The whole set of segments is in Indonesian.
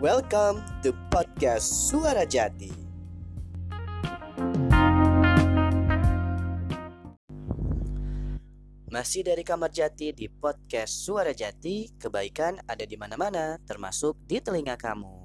Welcome to podcast Suara Jati. Masih dari kamar jati di podcast Suara Jati, kebaikan ada di mana-mana, termasuk di telinga kamu.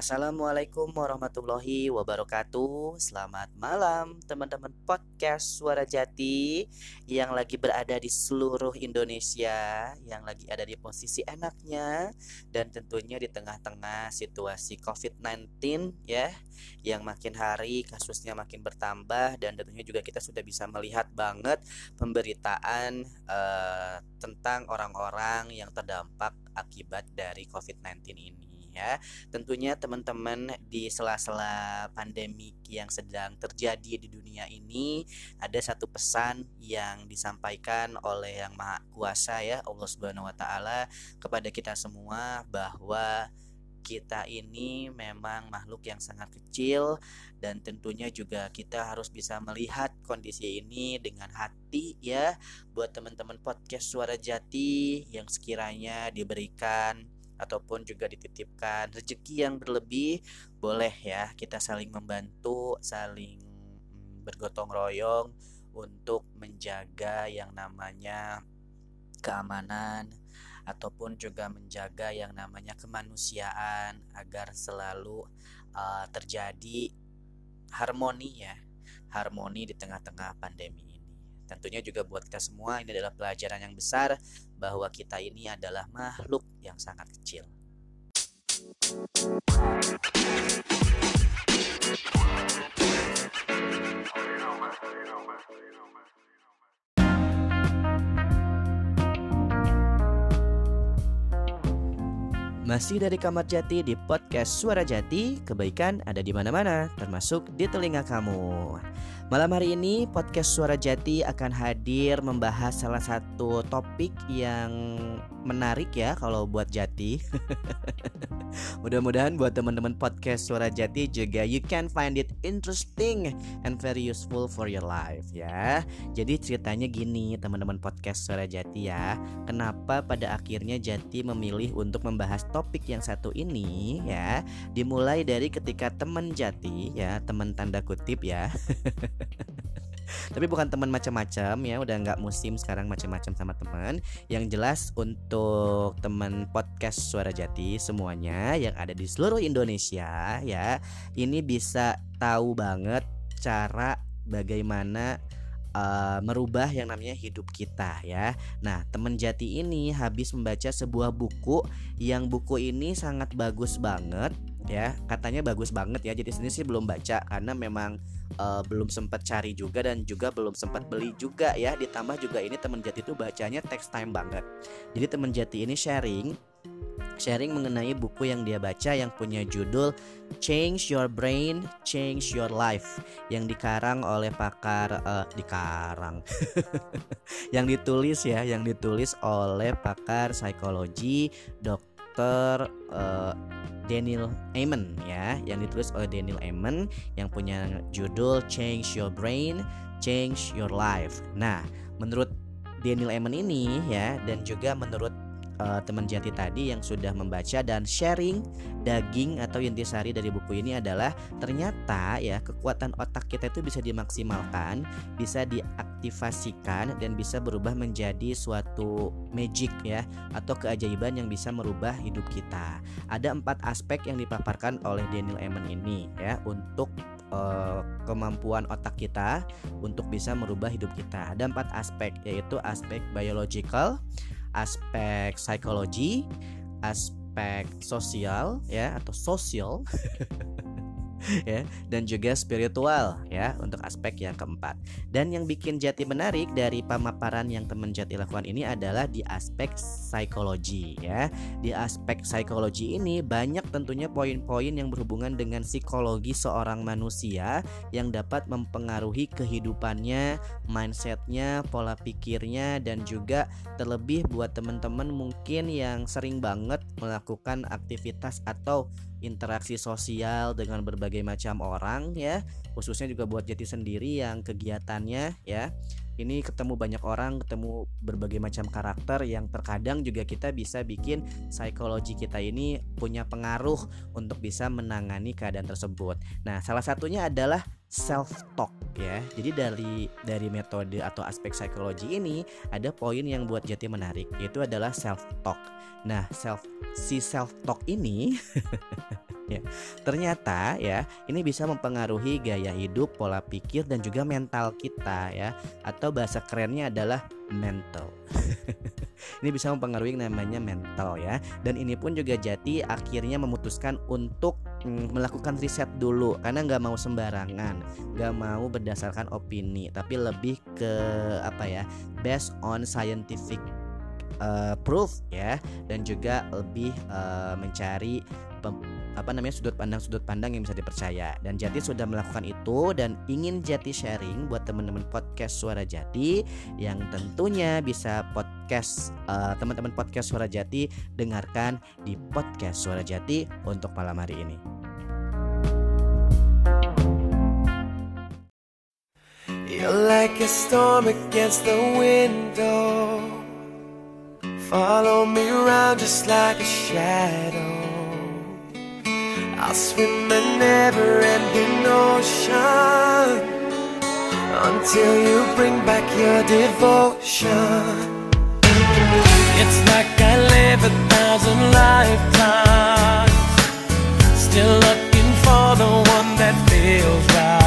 Assalamualaikum warahmatullahi wabarakatuh. Selamat malam teman-teman podcast Suara Jati Yang lagi berada di seluruh Indonesia Yang lagi ada di posisi enaknya Dan tentunya di tengah-tengah situasi COVID-19 ya Yang makin hari kasusnya makin bertambah Dan tentunya juga kita sudah bisa melihat banget Pemberitaan uh, tentang orang-orang yang terdampak akibat dari COVID-19 ini ya. Tentunya teman-teman di sela-sela pandemi yang sedang terjadi di dunia ini ada satu pesan yang disampaikan oleh Yang Maha Kuasa ya Allah Subhanahu wa taala kepada kita semua bahwa kita ini memang makhluk yang sangat kecil dan tentunya juga kita harus bisa melihat kondisi ini dengan hati ya buat teman-teman podcast suara jati yang sekiranya diberikan ataupun juga dititipkan. Rezeki yang berlebih boleh ya kita saling membantu saling mm, bergotong royong untuk menjaga yang namanya keamanan ataupun juga menjaga yang namanya kemanusiaan agar selalu uh, terjadi harmoni ya harmoni di tengah-tengah pandemi Tentunya juga buat kita semua ini adalah pelajaran yang besar bahwa kita ini adalah makhluk yang sangat kecil. Masih dari Kamar Jati di podcast Suara Jati, kebaikan ada di mana-mana, termasuk di telinga kamu. Malam hari ini podcast Suara Jati akan hadir membahas salah satu topik yang menarik ya kalau buat Jati. Mudah-mudahan buat teman-teman podcast Suara Jati juga you can find it interesting and very useful for your life ya. Jadi ceritanya gini teman-teman podcast Suara Jati ya. Kenapa pada akhirnya Jati memilih untuk membahas topik yang satu ini ya. Dimulai dari ketika teman Jati ya, teman tanda kutip ya. tapi bukan teman macam-macam ya udah nggak musim sekarang macam-macam sama teman yang jelas untuk teman podcast suara jati semuanya yang ada di seluruh Indonesia ya ini bisa tahu banget cara bagaimana uh, merubah yang namanya hidup kita ya. Nah, teman jati ini habis membaca sebuah buku yang buku ini sangat bagus banget ya. Katanya bagus banget ya. Jadi sini sih belum baca karena memang uh, belum sempat cari juga dan juga belum sempat beli juga ya. Ditambah juga ini teman jati itu bacanya text time banget. Jadi teman jati ini sharing sharing mengenai buku yang dia baca yang punya judul Change Your Brain, Change Your Life. Yang dikarang oleh pakar uh, dikarang. Yang ditulis ya, yang ditulis oleh pakar psikologi Dr. Uh, Daniel Amen ya yang ditulis oleh Daniel Amen yang punya judul Change Your Brain, Change Your Life. Nah, menurut Daniel Amen ini ya dan juga menurut uh, teman jati tadi yang sudah membaca dan sharing daging atau intisari dari buku ini adalah ternyata ya kekuatan otak kita itu bisa dimaksimalkan, bisa diaktifasikan dan bisa berubah menjadi suatu magic ya atau keajaiban yang bisa merubah hidup kita. Ada empat aspek yang dipaparkan oleh Daniel Eman ini ya untuk uh, kemampuan otak kita untuk bisa merubah hidup kita. Ada empat aspek yaitu aspek biological, aspek psikologi, aspek sosial ya atau sosial ya dan juga spiritual ya untuk aspek yang keempat. Dan yang bikin Jati menarik dari pemaparan yang teman Jati lakukan ini adalah di aspek psikologi ya. Di aspek psikologi ini banyak tentunya poin-poin yang berhubungan dengan psikologi seorang manusia yang dapat mempengaruhi kehidupannya, mindsetnya, pola pikirnya dan juga terlebih buat teman-teman mungkin yang sering banget melakukan aktivitas atau interaksi sosial dengan berbagai macam orang ya. Khususnya juga buat Jati sendiri yang kegiatannya ya. Ini ketemu banyak orang ketemu berbagai macam karakter yang terkadang juga kita bisa bikin psikologi kita ini punya pengaruh untuk bisa menangani keadaan tersebut. Nah salah satunya adalah self talk ya. Jadi dari dari metode atau aspek psikologi ini ada poin yang buat Jati menarik yaitu adalah self talk. Nah, self si self talk ini ya. Ternyata ya, ini bisa mempengaruhi gaya hidup, pola pikir dan juga mental kita ya. Atau bahasa kerennya adalah mental. ini bisa mempengaruhi namanya mental ya. Dan ini pun juga Jati akhirnya memutuskan untuk mm, melakukan riset dulu karena nggak mau sembarangan, nggak mau berdasarkan opini, tapi lebih ke apa ya, based on scientific uh, proof ya, dan juga lebih uh, mencari apa namanya sudut pandang sudut pandang yang bisa dipercaya. Dan Jati sudah melakukan itu dan ingin Jati sharing buat teman-teman podcast Suara Jati yang tentunya bisa podcast uh, teman-teman podcast Suara Jati dengarkan di podcast Suara Jati untuk malam hari ini. You're like a storm against the window Follow me around just like a shadow I'll swim a never-ending ocean Until you bring back your devotion. It's like I live a thousand lifetimes Still looking for the one that feels right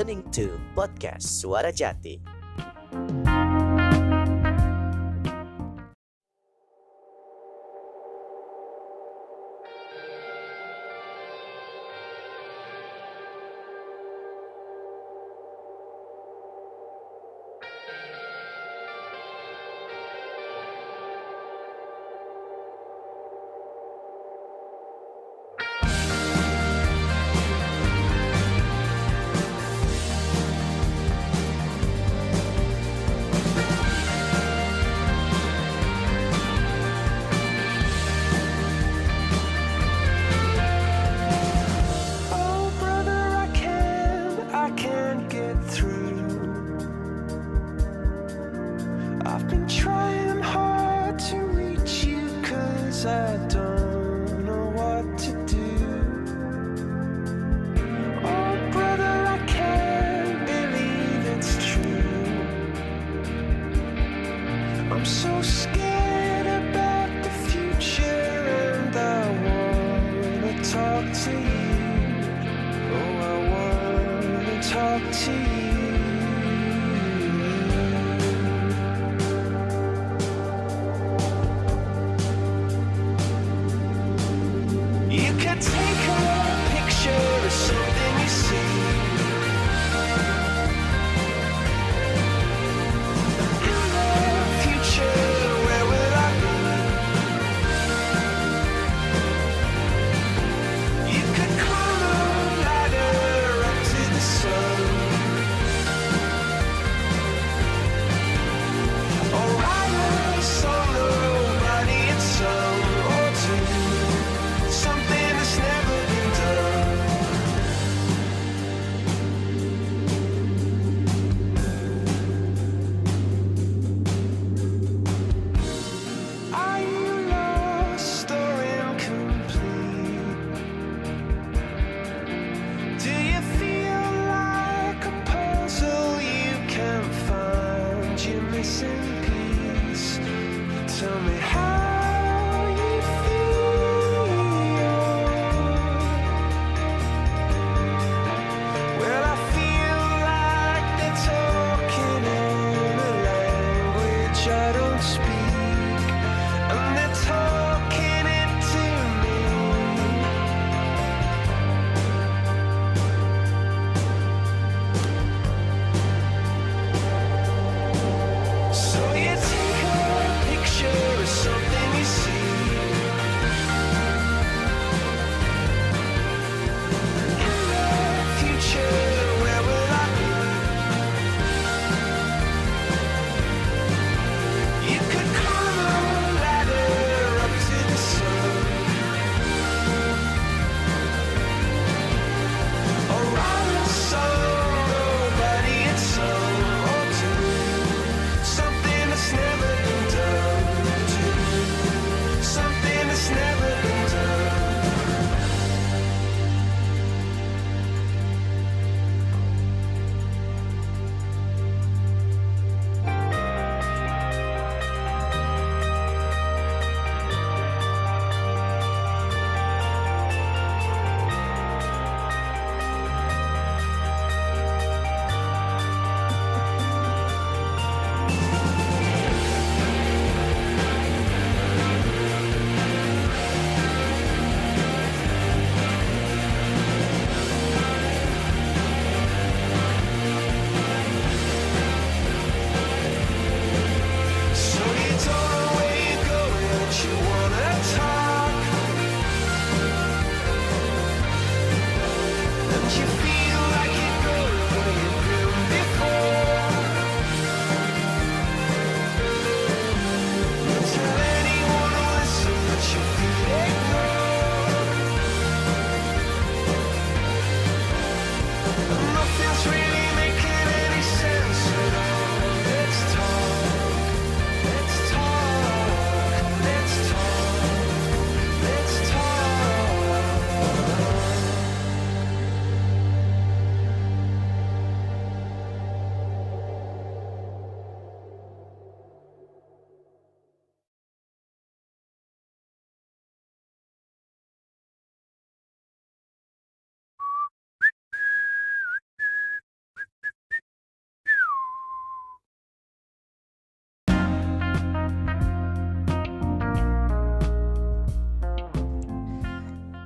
listening to podcast Suara Jati.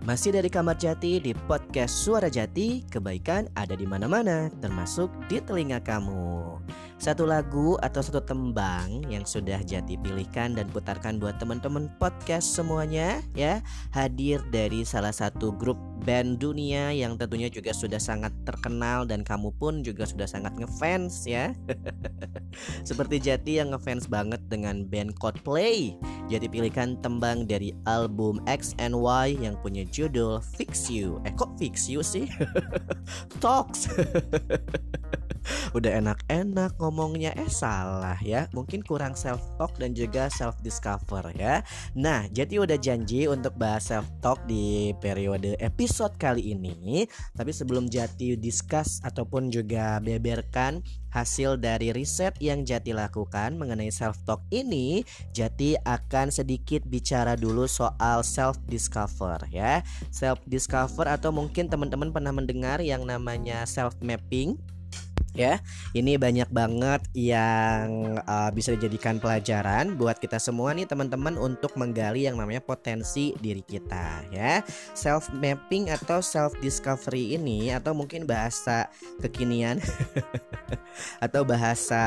Masih dari Kamar Jati di podcast Suara Jati, kebaikan ada di mana-mana, termasuk di telinga kamu satu lagu atau satu tembang yang sudah Jati pilihkan dan putarkan buat teman-teman podcast semuanya ya hadir dari salah satu grup band dunia yang tentunya juga sudah sangat terkenal dan kamu pun juga sudah sangat ngefans ya. Seperti Jati yang ngefans banget dengan band Coldplay. Jati pilihkan tembang dari album X and Y yang punya judul Fix You. Eh kok Fix You sih? Talks. udah enak-enak ngomongnya. Eh salah ya. Mungkin kurang self talk dan juga self discover ya. Nah jadi udah janji untuk bahas self talk di periode episode kali ini. Tapi sebelum Jati discuss ataupun juga beberkan hasil dari riset yang Jati lakukan mengenai self talk ini Jati akan sedikit bicara dulu soal self discover ya. Self discover atau mungkin teman-teman pernah mendengar yang namanya self mapping ya. Ini banyak banget yang uh, bisa dijadikan pelajaran buat kita semua nih teman-teman untuk menggali yang namanya potensi diri kita ya. Self mapping atau self discovery ini atau mungkin bahasa kekinian atau bahasa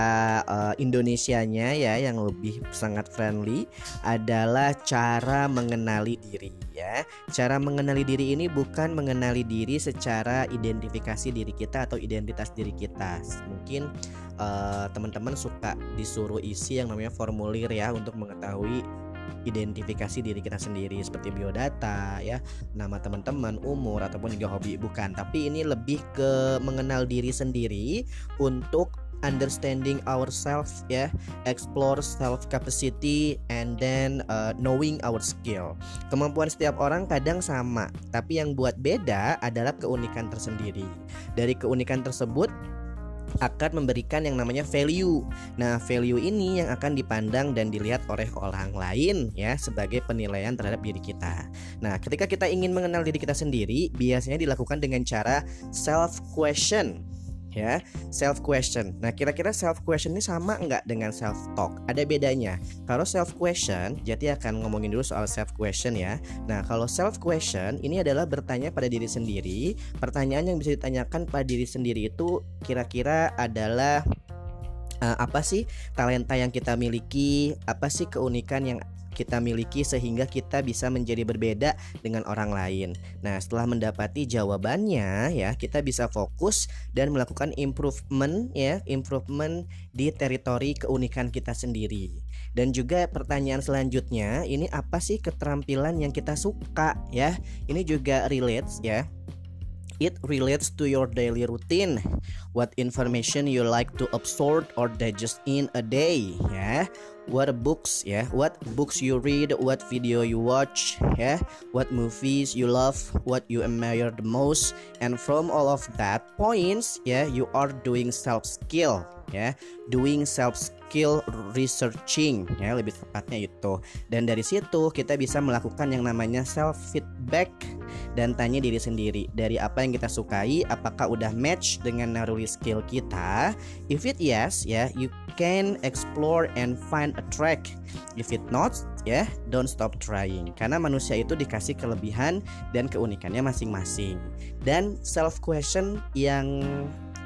uh, Indonesianya ya yang lebih sangat friendly adalah cara mengenali diri ya. Cara mengenali diri ini bukan mengenali diri secara identifikasi diri kita atau identitas diri kita. Mungkin uh, teman-teman suka disuruh isi yang namanya formulir ya untuk mengetahui identifikasi diri kita sendiri seperti biodata ya nama teman-teman umur ataupun juga hobi bukan tapi ini lebih ke mengenal diri sendiri untuk understanding ourselves ya explore self capacity and then uh, knowing our skill kemampuan setiap orang kadang sama tapi yang buat beda adalah keunikan tersendiri dari keunikan tersebut akan memberikan yang namanya value. Nah, value ini yang akan dipandang dan dilihat oleh orang lain ya sebagai penilaian terhadap diri kita. Nah, ketika kita ingin mengenal diri kita sendiri, biasanya dilakukan dengan cara self question ya self question. Nah kira-kira self question ini sama nggak dengan self talk? Ada bedanya. Kalau self question jadi akan ngomongin dulu soal self question ya. Nah kalau self question ini adalah bertanya pada diri sendiri. Pertanyaan yang bisa ditanyakan pada diri sendiri itu kira-kira adalah uh, apa sih talenta yang kita miliki? Apa sih keunikan yang kita miliki sehingga kita bisa menjadi berbeda dengan orang lain. Nah, setelah mendapati jawabannya ya, kita bisa fokus dan melakukan improvement ya, improvement di teritori keunikan kita sendiri. Dan juga pertanyaan selanjutnya, ini apa sih keterampilan yang kita suka ya? Ini juga relates ya It relates to your daily routine. What information you like to absorb or digest in a day, ya. What books, ya. What books you read, what video you watch, ya. What movies you love, what you admire the most, and from all of that points, ya, you are doing self skill, ya. Doing self skill researching, ya, lebih tepatnya itu. Dan dari situ kita bisa melakukan yang namanya self feedback dan tanya diri sendiri dari apa yang kita sukai apakah udah match dengan naruli skill kita if it yes ya yeah, you can explore and find a track. If it not ya yeah, don't stop trying. Karena manusia itu dikasih kelebihan dan keunikannya masing-masing. Dan self question yang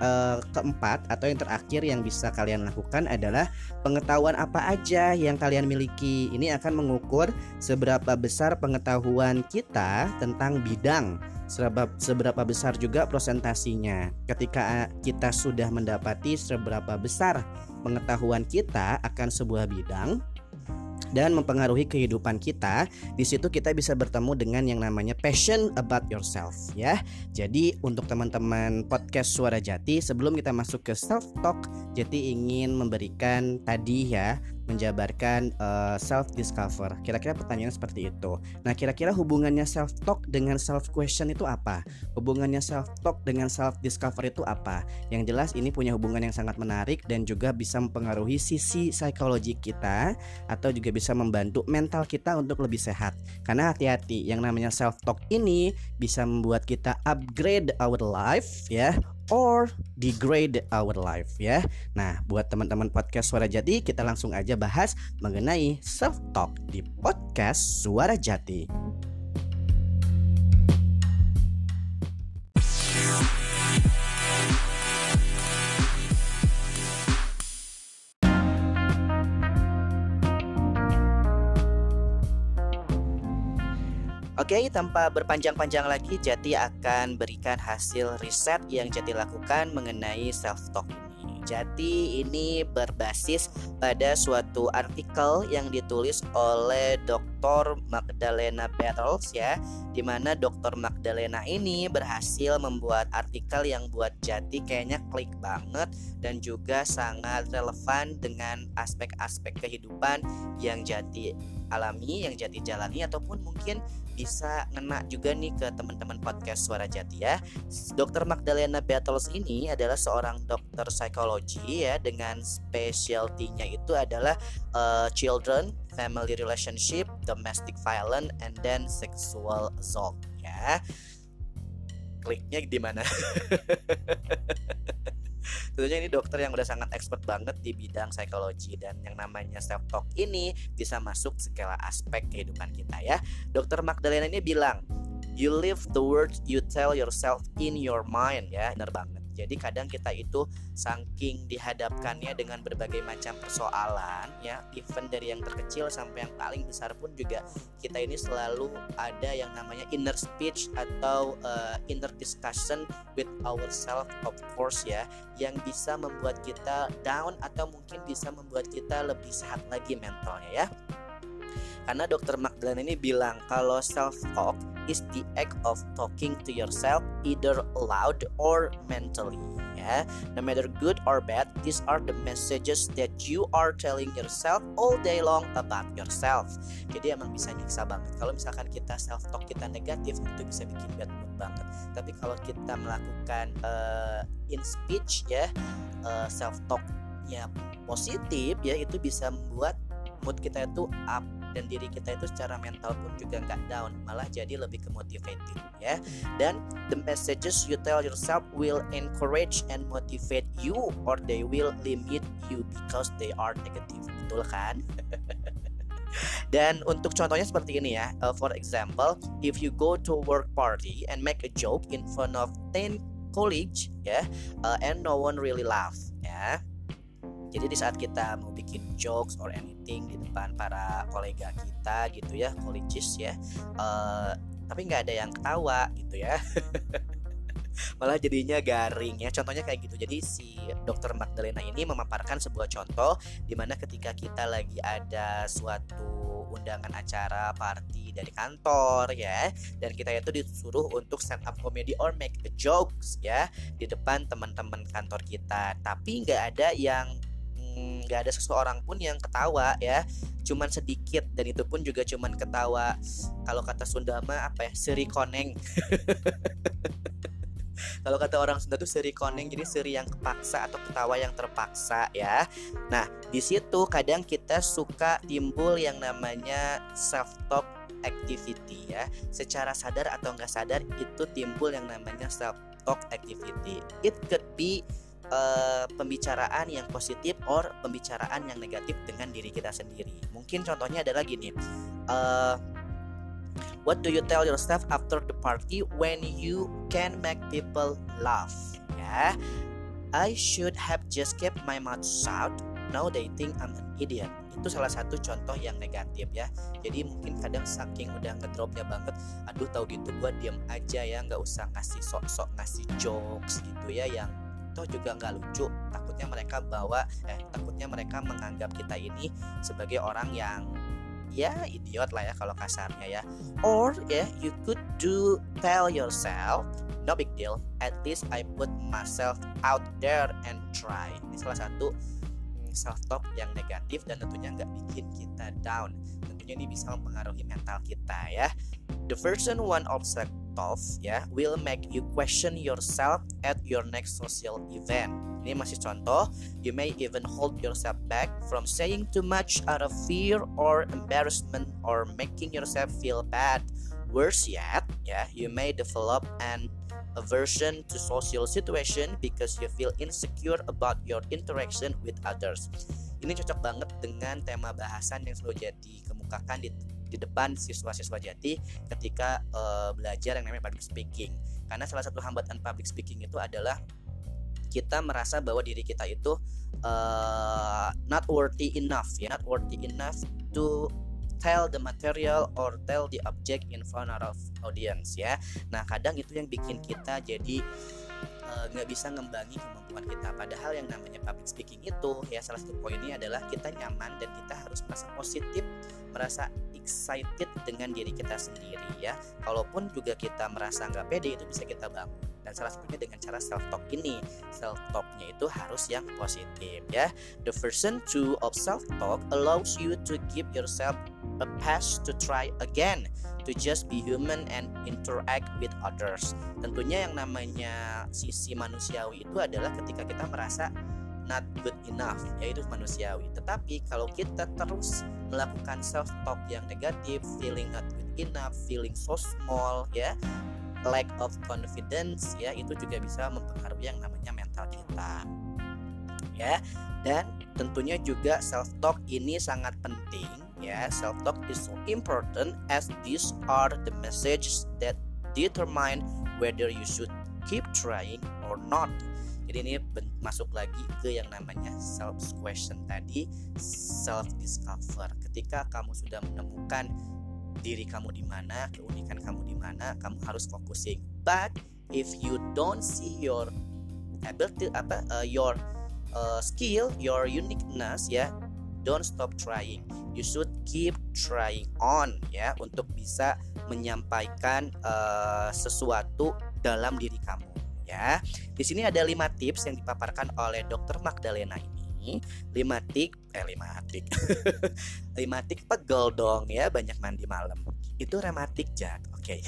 uh, keempat atau yang terakhir yang bisa kalian lakukan adalah pengetahuan apa aja yang kalian miliki. Ini akan mengukur seberapa besar pengetahuan kita tentang bidang, seberapa, besar juga prosentasinya. Ketika kita sudah mendapati seberapa besar pengetahuan kita akan sebuah bidang, dan mempengaruhi kehidupan kita. Di situ kita bisa bertemu dengan yang namanya passion about yourself ya. Jadi untuk teman-teman podcast Suara Jati sebelum kita masuk ke self talk, Jati ingin memberikan tadi ya menjabarkan uh, eh, self discover. Kira-kira pertanyaan seperti itu. Nah, kira-kira hubungannya self talk dengan self question itu apa? Hubungannya self talk dengan self discover itu apa? Yang jelas ini punya hubungan yang sangat menarik dan juga bisa mempengaruhi sisi psikologi kita atau juga bisa membantu mental kita untuk lebih sehat. Karena hati-hati, yang namanya self talk ini bisa membuat kita upgrade our life ya or degrade our life ya. Nah, buat teman-teman podcast Suara Jati, kita langsung aja bahas mengenai self talk di podcast Suara Jati. Oke, tanpa berpanjang-panjang lagi, Jati akan berikan hasil riset yang Jati lakukan mengenai self-talk ini. Jati ini berbasis pada suatu artikel yang ditulis oleh Dr Dr. Magdalena Battles ya Di mana Dr. Magdalena ini berhasil membuat artikel yang buat Jati kayaknya klik banget Dan juga sangat relevan dengan aspek-aspek kehidupan yang Jati alami, yang Jati jalani Ataupun mungkin bisa ngena juga nih ke teman-teman podcast Suara Jati ya Dr. Magdalena Battles ini adalah seorang dokter psikologi ya Dengan specialty-nya itu adalah uh, children, family relationship, domestic violence, and then sexual assault ya. Kliknya di mana? Tentunya ini dokter yang udah sangat expert banget di bidang psikologi dan yang namanya self talk ini bisa masuk segala aspek kehidupan kita ya. Dokter Magdalena ini bilang, you live the words you tell yourself in your mind ya, benar banget. Jadi kadang kita itu saking dihadapkannya dengan berbagai macam persoalan ya, even dari yang terkecil sampai yang paling besar pun juga kita ini selalu ada yang namanya inner speech atau uh, inner discussion with ourselves of course ya, yang bisa membuat kita down atau mungkin bisa membuat kita lebih sehat lagi mentalnya ya. Karena dokter Magdalena ini bilang kalau self talk is the act of talking to yourself either loud or mentally. Ya, no matter good or bad, these are the messages that you are telling yourself all day long about yourself. Jadi emang bisa nyiksa banget. Kalau misalkan kita self talk kita negatif itu bisa bikin bad mood banget. Tapi kalau kita melakukan uh, in speech ya uh, self talk ya positif ya itu bisa membuat mood kita itu up dan diri kita itu secara mental pun juga nggak down malah jadi lebih kemotivated ya dan the messages you tell yourself will encourage and motivate you or they will limit you because they are negative betul kan Dan untuk contohnya seperti ini ya. Uh, for example, if you go to work party and make a joke in front of 10 colleagues ya, yeah, uh, and no one really laugh ya. Jadi di saat kita mau bikin jokes or anything di depan para kolega kita gitu ya, colleagues ya, uh, tapi nggak ada yang ketawa gitu ya. malah jadinya garing ya. Contohnya kayak gitu. Jadi si dokter Magdalena ini memaparkan sebuah contoh di mana ketika kita lagi ada suatu undangan acara party dari kantor ya dan kita itu disuruh untuk stand up comedy or make a jokes ya di depan teman-teman kantor kita. Tapi nggak ada yang nggak ada seseorang pun yang ketawa ya. Cuman sedikit dan itu pun juga cuman ketawa. Kalau kata Sunda mah apa ya seri koneng. Kalau kata orang Sunda tuh seri koneng jadi seri yang kepaksa atau ketawa yang terpaksa ya. Nah di situ kadang kita suka timbul yang namanya self talk activity ya. Secara sadar atau nggak sadar itu timbul yang namanya self talk activity. It could be uh, pembicaraan yang positif or pembicaraan yang negatif dengan diri kita sendiri. Mungkin contohnya adalah gini. Uh, what do you tell yourself after the party when you can make people laugh? Ya. I should have just kept my mouth shut. Now they think I'm an idiot. Itu salah satu contoh yang negatif ya. Jadi mungkin kadang saking udah ngedropnya banget, aduh tahu gitu gua diam aja ya, nggak usah ngasih sok-sok ngasih jokes gitu ya yang toh juga nggak lucu. Takutnya mereka bawa eh takutnya mereka menganggap kita ini sebagai orang yang ya idiot lah ya kalau kasarnya ya. Or ya yeah, you could do tell yourself no big deal. At least I put myself out there and try. Ini salah satu mm, self talk yang negatif dan tentunya nggak bikin kita down. Tentunya ini bisa mempengaruhi mental kita ya. The version one of self talk ya will make you question yourself at your next social event. Ini masih contoh you may even hold yourself back from saying too much out of fear or embarrassment or making yourself feel bad. Worse yet ya you may develop an aversion to social situation because you feel insecure about your interaction with others. Ini cocok banget dengan tema bahasan yang selalu jadi kemukakan di di depan siswa-siswa jati ketika uh, belajar yang namanya public speaking. Karena salah satu hambatan public speaking itu adalah kita merasa bahwa diri kita itu uh, not worthy enough ya not worthy enough to tell the material or tell the object in front of audience ya. Nah kadang itu yang bikin kita jadi nggak uh, bisa ngembangi kemampuan kita. Padahal yang namanya public speaking itu ya salah satu poinnya adalah kita nyaman dan kita harus merasa positif merasa excited dengan diri kita sendiri ya. Kalaupun juga kita merasa nggak pede itu bisa kita bangun dan salah satunya dengan cara self talk ini self talknya itu harus yang positif ya. The version 2 of self talk allows you to give yourself a pass to try again to just be human and interact with others. Tentunya yang namanya sisi manusiawi itu adalah ketika kita merasa not good enough yaitu manusiawi. Tetapi kalau kita terus melakukan self talk yang negatif feeling not good enough feeling so small ya lack of confidence ya itu juga bisa mempengaruhi yang namanya mental kita. Ya dan tentunya juga self talk ini sangat penting ya. Self talk is so important as these are the messages that determine whether you should keep trying or not. Jadi ini masuk lagi ke yang namanya self question tadi self discover ketika kamu sudah menemukan diri kamu di mana keunikan kamu di mana kamu harus focusing but if you don't see your ability apa uh, your uh, skill your uniqueness ya don't stop trying you should keep trying on ya untuk bisa menyampaikan uh, sesuatu dalam diri kamu ya. Di sini ada lima tips yang dipaparkan oleh Dr. Magdalena ini. Lima tik, eh lima tik, lima tik pegel dong ya, banyak mandi malam. Itu rematik jad, oke. Okay.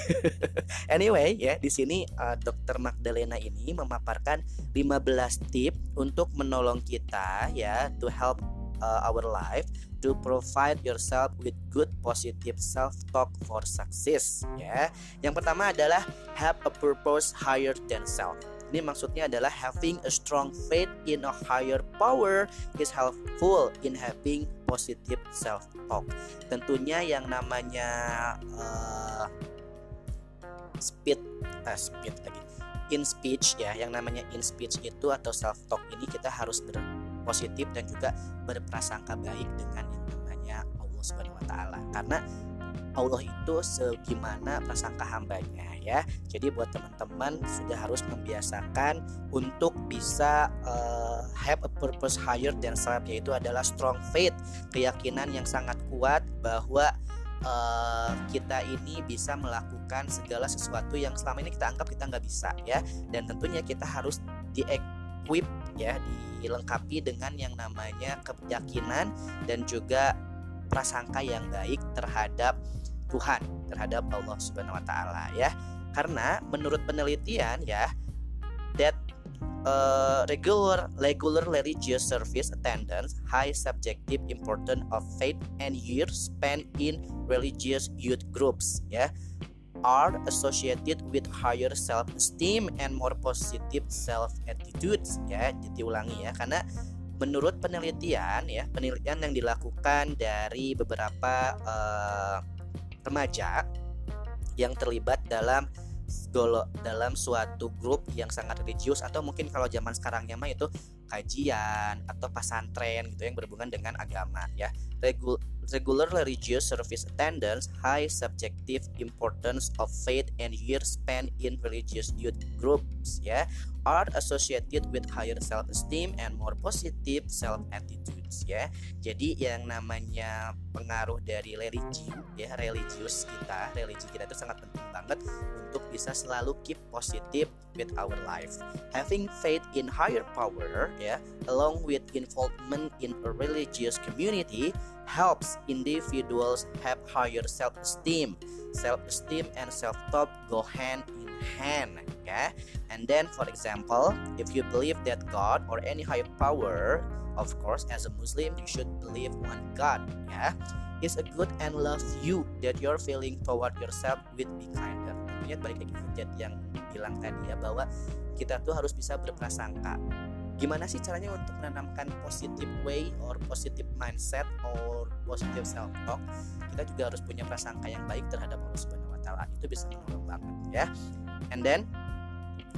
anyway ya, di sini uh, Dr. Magdalena ini memaparkan 15 tip untuk menolong kita ya to help uh, our life to provide yourself with good positive self talk for success ya. Yang pertama adalah have a purpose higher than self. Ini maksudnya adalah having a strong faith in a higher power is helpful in having positive self talk. Tentunya yang namanya uh, speed uh, speed lagi in speech ya, yang namanya in speech itu atau self talk ini kita harus berpositif dan juga berprasangka baik dengan yang namanya Allah Subhanahu wa taala. Karena Allah itu segimana prasangka hambanya ya. Jadi buat teman-teman sudah harus membiasakan untuk bisa uh, have a purpose higher than self yaitu adalah strong faith, keyakinan yang sangat kuat bahwa uh, kita ini bisa melakukan segala sesuatu yang selama ini kita anggap kita nggak bisa ya. Dan tentunya kita harus di-equip ya, dilengkapi dengan yang namanya keyakinan dan juga prasangka yang baik terhadap Tuhan terhadap Allah Subhanahu wa taala ya. Karena menurut penelitian ya that uh, regular regular religious service attendance high subjective importance of faith and years spent in religious youth groups ya are associated with higher self esteem and more positive self attitudes ya jadi ulangi ya karena menurut penelitian ya penelitian yang dilakukan dari beberapa uh, remaja yang terlibat dalam dalam suatu grup yang sangat religius atau mungkin kalau zaman sekarangnya mah itu kajian atau pasantren gitu yang berhubungan dengan agama ya. Regul regular religious service attendance high subjective importance of faith and years spent in religious youth groups ya are associated with higher self esteem and more positive self attitudes ya. Jadi yang namanya pengaruh dari religi ya religius kita religi kita itu sangat penting banget untuk bisa selalu keep positive with our life having faith in higher power ya along with involvement in a religious community helps individuals have higher self-esteem. Self-esteem and self-talk go hand in hand, ya. And then, for example, if you believe that God or any higher power, of course, as a Muslim, you should believe one God, ya, is a good and love you that you're feeling toward yourself with be kinder. Tentunya balik lagi ke yang bilang tadi ya bahwa kita tuh harus bisa berprasangka. Gimana sih caranya untuk menanamkan positive way or positive mindset or positive self talk kita juga harus punya prasangka yang baik terhadap Allah Subhanahu wa taala. Itu bisa menolong banget ya. And then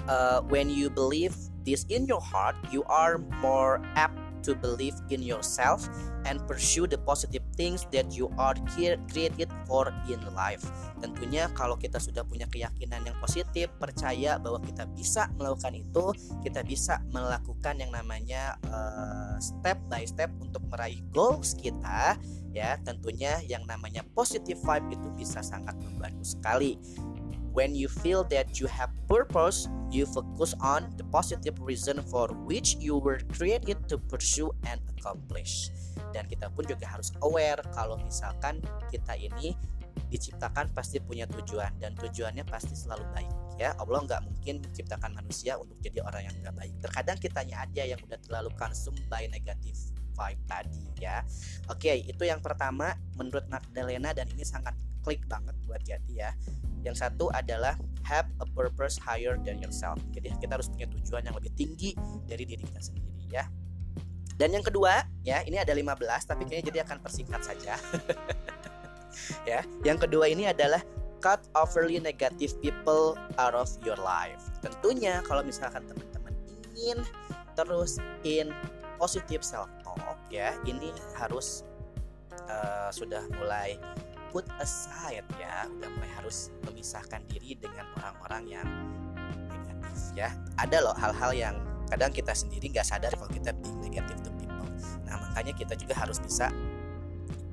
uh, when you believe this in your heart you are more apt to believe in yourself and pursue the positive things that you are cre- created for in life. Tentunya kalau kita sudah punya keyakinan yang positif, percaya bahwa kita bisa melakukan itu, kita bisa melakukan yang namanya uh, step by step untuk meraih goals kita, ya tentunya yang namanya positive vibe itu bisa sangat membantu sekali. When you feel that you have purpose, you focus on the positive reason for which you were created to pursue and accomplish. Dan kita pun juga harus aware kalau misalkan kita ini diciptakan pasti punya tujuan dan tujuannya pasti selalu baik ya. Allah nggak mungkin menciptakan manusia untuk jadi orang yang nggak baik. Terkadang kitanya aja yang udah terlalu konsum by negatif vibe tadi ya oke itu yang pertama menurut Magdalena dan ini sangat klik banget buat Jati ya yang satu adalah have a purpose higher than yourself. Jadi kita harus punya tujuan yang lebih tinggi dari diri kita sendiri ya. Dan yang kedua, ya, ini ada 15 tapi kayaknya jadi akan persingkat saja. ya. Yang kedua ini adalah cut overly negative people out of your life. Tentunya kalau misalkan teman-teman ingin terus in positive self ya, ini harus uh, sudah mulai put aside ya. Udah mulai harus memisahkan diri dengan orang-orang yang negatif ya. Ada loh hal-hal yang kadang kita sendiri nggak sadar kalau kita being negative to people. Nah makanya kita juga harus bisa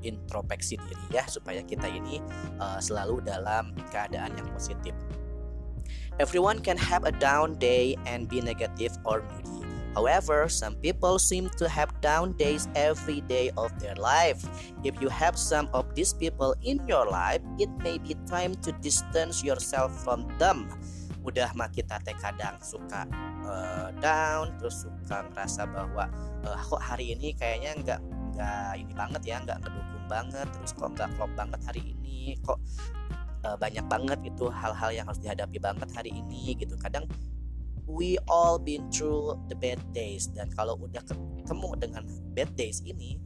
introspeksi diri ya supaya kita ini uh, selalu dalam keadaan yang positif. Everyone can have a down day and be negative or moody However, some people seem to have down days every day of their life. If you have some of these people in your life, it may be time to distance yourself from them. Udah mah kita teh kadang suka uh, down, terus suka merasa bahwa uh, kok hari ini kayaknya nggak nggak ini banget ya, nggak ngedukung banget, terus kok nggak klop banget hari ini, kok uh, banyak banget itu hal-hal yang harus dihadapi banget hari ini gitu. Kadang we all been through the bad days. Dan kalau udah ketemu dengan bad days ini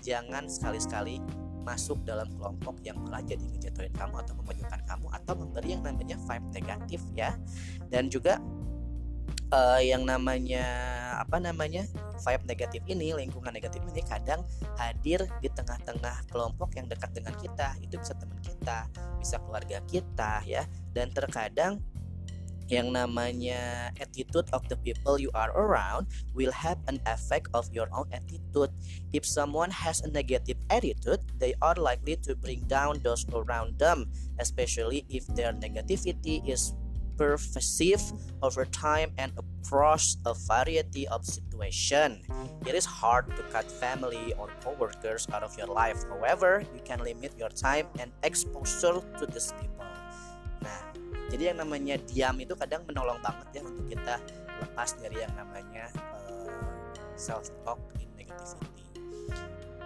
jangan sekali-sekali masuk dalam kelompok yang malah jadi ngejatuhin kamu atau memajukan kamu atau memberi yang namanya vibe negatif ya. Dan juga uh, yang namanya apa namanya vibe negatif ini lingkungan negatif ini kadang hadir di tengah-tengah kelompok yang dekat dengan kita. Itu bisa teman kita bisa keluarga kita ya. Dan terkadang yang namanya attitude of the people you are around will have an effect of your own attitude. If someone has a negative attitude, they are likely to bring down those around them, especially if their negativity is pervasive over time and across a variety of situation. It is hard to cut family or coworkers out of your life. However, you can limit your time and exposure to these people. Nah, jadi yang namanya diam itu kadang menolong banget ya untuk kita lepas dari yang namanya uh, self talk in negativity.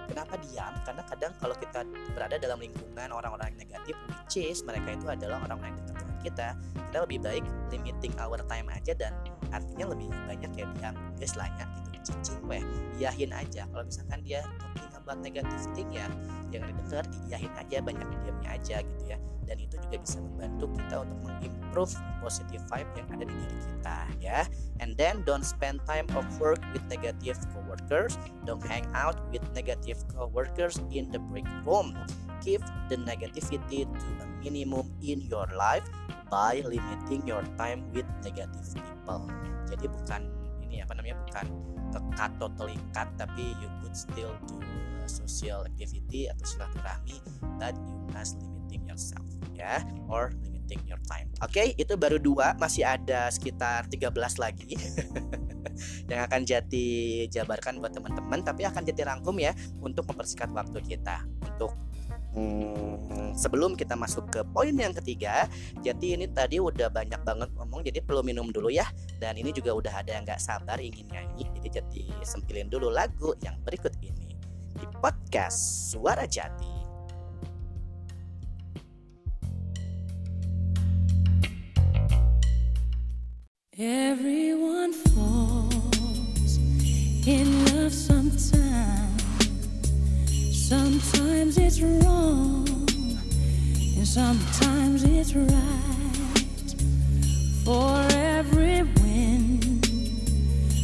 Kenapa diam? Karena kadang kalau kita berada dalam lingkungan orang-orang yang negatif which is mereka itu adalah orang-orang yang dekat dengan kita kita lebih baik limiting our time aja dan artinya lebih banyak ya diam guys lainnya gitu cicing weh iyahin aja. Kalau misalkan dia talking about negative thing ya. Jangan didengar diiyahin aja banyak diamnya aja gitu ya. Dan itu juga bisa membantu kita untuk mengimprove positive vibe yang ada di diri kita ya. And then don't spend time of work with negative coworkers. Don't hang out with negative coworkers in the break room. Keep the negativity to a minimum in your life by limiting your time with negative people. Jadi bukan ini apa namanya bukan tekat totally cut tapi you could still do social activity atau silaturahmi but you must limiting yourself ya or limiting your time. Oke, okay, itu baru dua, masih ada sekitar 13 lagi yang akan jadi jabarkan buat teman-teman, tapi akan jadi rangkum ya untuk mempersingkat waktu kita untuk Hmm, sebelum kita masuk ke poin yang ketiga, jadi ini tadi udah banyak banget ngomong, jadi perlu minum dulu ya. Dan ini juga udah ada yang nggak sabar ingin nyanyi, jadi jadi sempilin dulu lagu yang berikut ini di podcast Suara Jati. Everyone falls in love sometimes. Sometimes it's wrong, and sometimes it's right. For every win,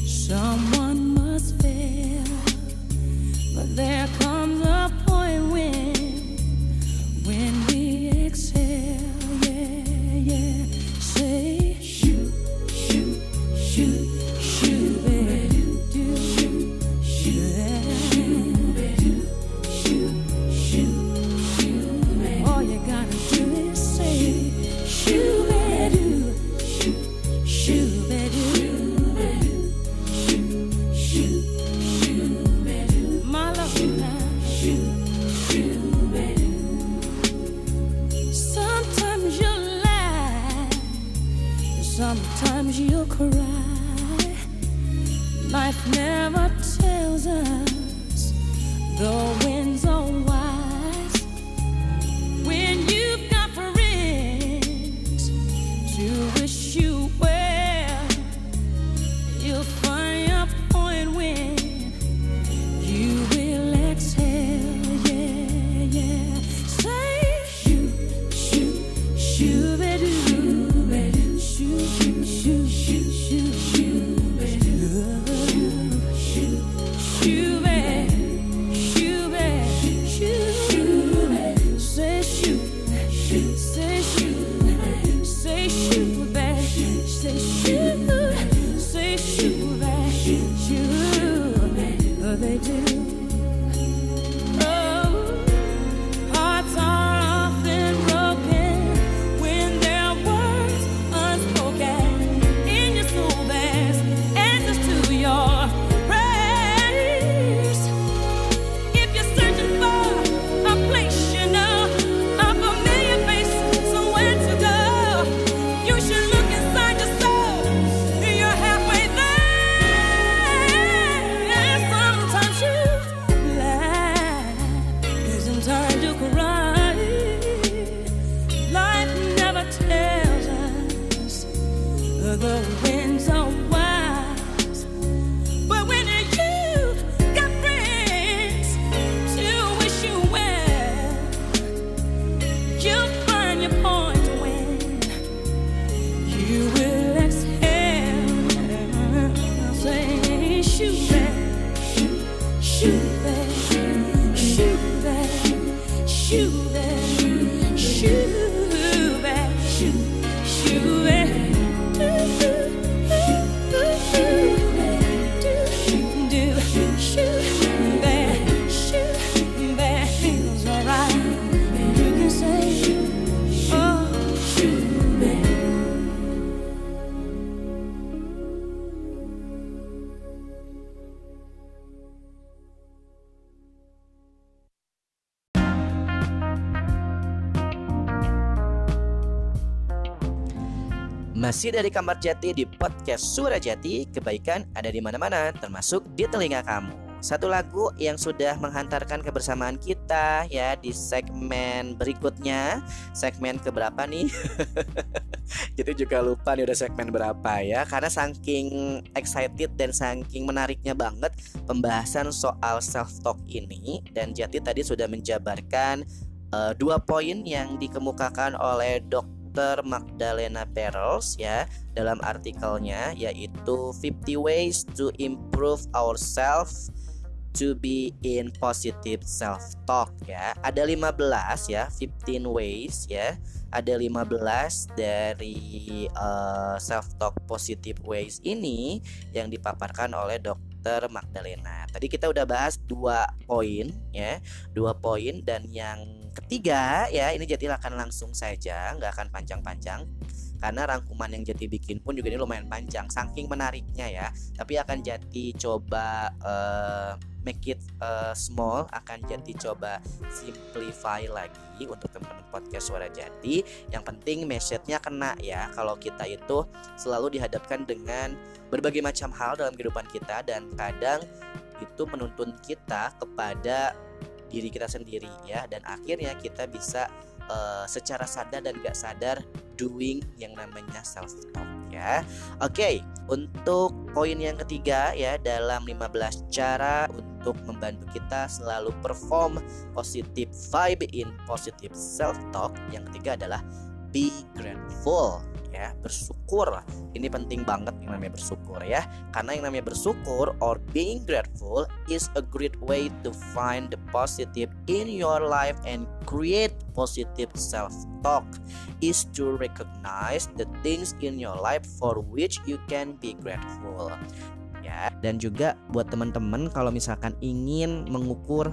someone must fail. But there comes a point when, when we exhale, yeah, yeah. Say, shoot, shoot, shoot, shoot, baby, Sometimes you laugh, sometimes you cry. Life never tells us the winds are Masih dari Kamar Jati di podcast Suara Jati, kebaikan ada di mana-mana, termasuk di telinga kamu. Satu lagu yang sudah menghantarkan kebersamaan kita ya di segmen berikutnya. Segmen keberapa nih? Jadi juga lupa nih udah segmen berapa ya Karena saking excited dan saking menariknya banget Pembahasan soal self-talk ini Dan Jati tadi sudah menjabarkan eh, Dua poin yang dikemukakan oleh Dr. Magdalena Perels ya dalam artikelnya yaitu 50 ways to improve ourselves to be in positive self talk ya. Ada 15 ya, 15 ways ya. Ada 15 dari self talk positive ways ini yang dipaparkan oleh Dr. Magdalena. Tadi kita udah bahas dua poin ya, dua poin dan yang ketiga ya ini jadi akan langsung saja, nggak akan panjang-panjang. Karena rangkuman yang Jati bikin pun juga ini lumayan panjang saking menariknya ya. Tapi akan Jati coba eh, make it eh, small akan Jati coba simplify lagi untuk teman-teman podcast suara Jati. Yang penting message-nya kena ya. Kalau kita itu selalu dihadapkan dengan berbagai macam hal dalam kehidupan kita dan kadang itu menuntun kita kepada diri kita sendiri ya dan akhirnya kita bisa eh, secara sadar dan gak sadar doing yang namanya self talk ya. Oke, untuk poin yang ketiga ya dalam 15 cara untuk membantu kita selalu perform positive vibe in positive self talk. Yang ketiga adalah be grateful ya bersyukur ini penting banget yang namanya bersyukur ya. Karena yang namanya bersyukur or being grateful is a great way to find the positive in your life and create positive self talk is to recognize the things in your life for which you can be grateful. Ya dan juga buat teman-teman kalau misalkan ingin mengukur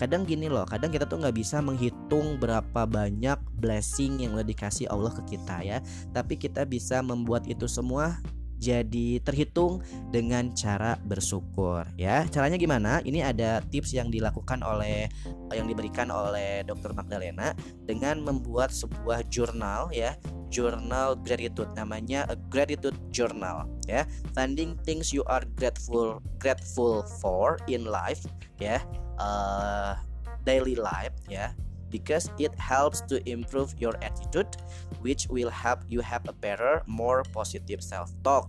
kadang gini loh kadang kita tuh nggak bisa menghitung berapa banyak blessing yang udah dikasih Allah ke kita ya. Tapi kita bisa membuat itu semua jadi terhitung dengan cara bersyukur ya. Caranya gimana? Ini ada tips yang dilakukan oleh yang diberikan oleh Dr. Magdalena dengan membuat sebuah jurnal ya. Jurnal gratitude namanya a gratitude journal ya. Finding things you are grateful grateful for in life ya. Uh, daily life ya because it helps to improve your attitude which will help you have a better more positive self-talk.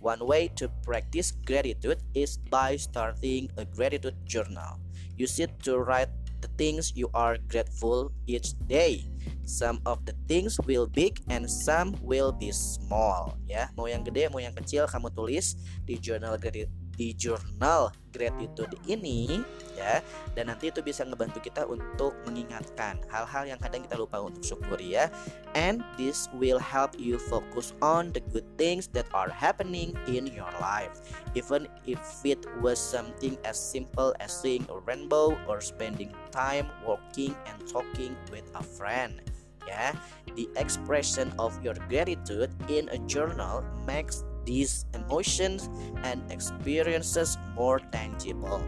One way to practice gratitude is by starting a gratitude journal. Use it to write the things you are grateful each day. Some of the things will big and some will be small ya. Mau yang gede mau yang kecil kamu tulis di journal gratitude di jurnal gratitude ini ya. Dan nanti itu bisa ngebantu kita untuk mengingatkan hal-hal yang kadang kita lupa untuk syukuri ya. And this will help you focus on the good things that are happening in your life. Even if it was something as simple as seeing a rainbow or spending time walking and talking with a friend ya. The expression of your gratitude in a journal makes these emotions and experiences more tangible.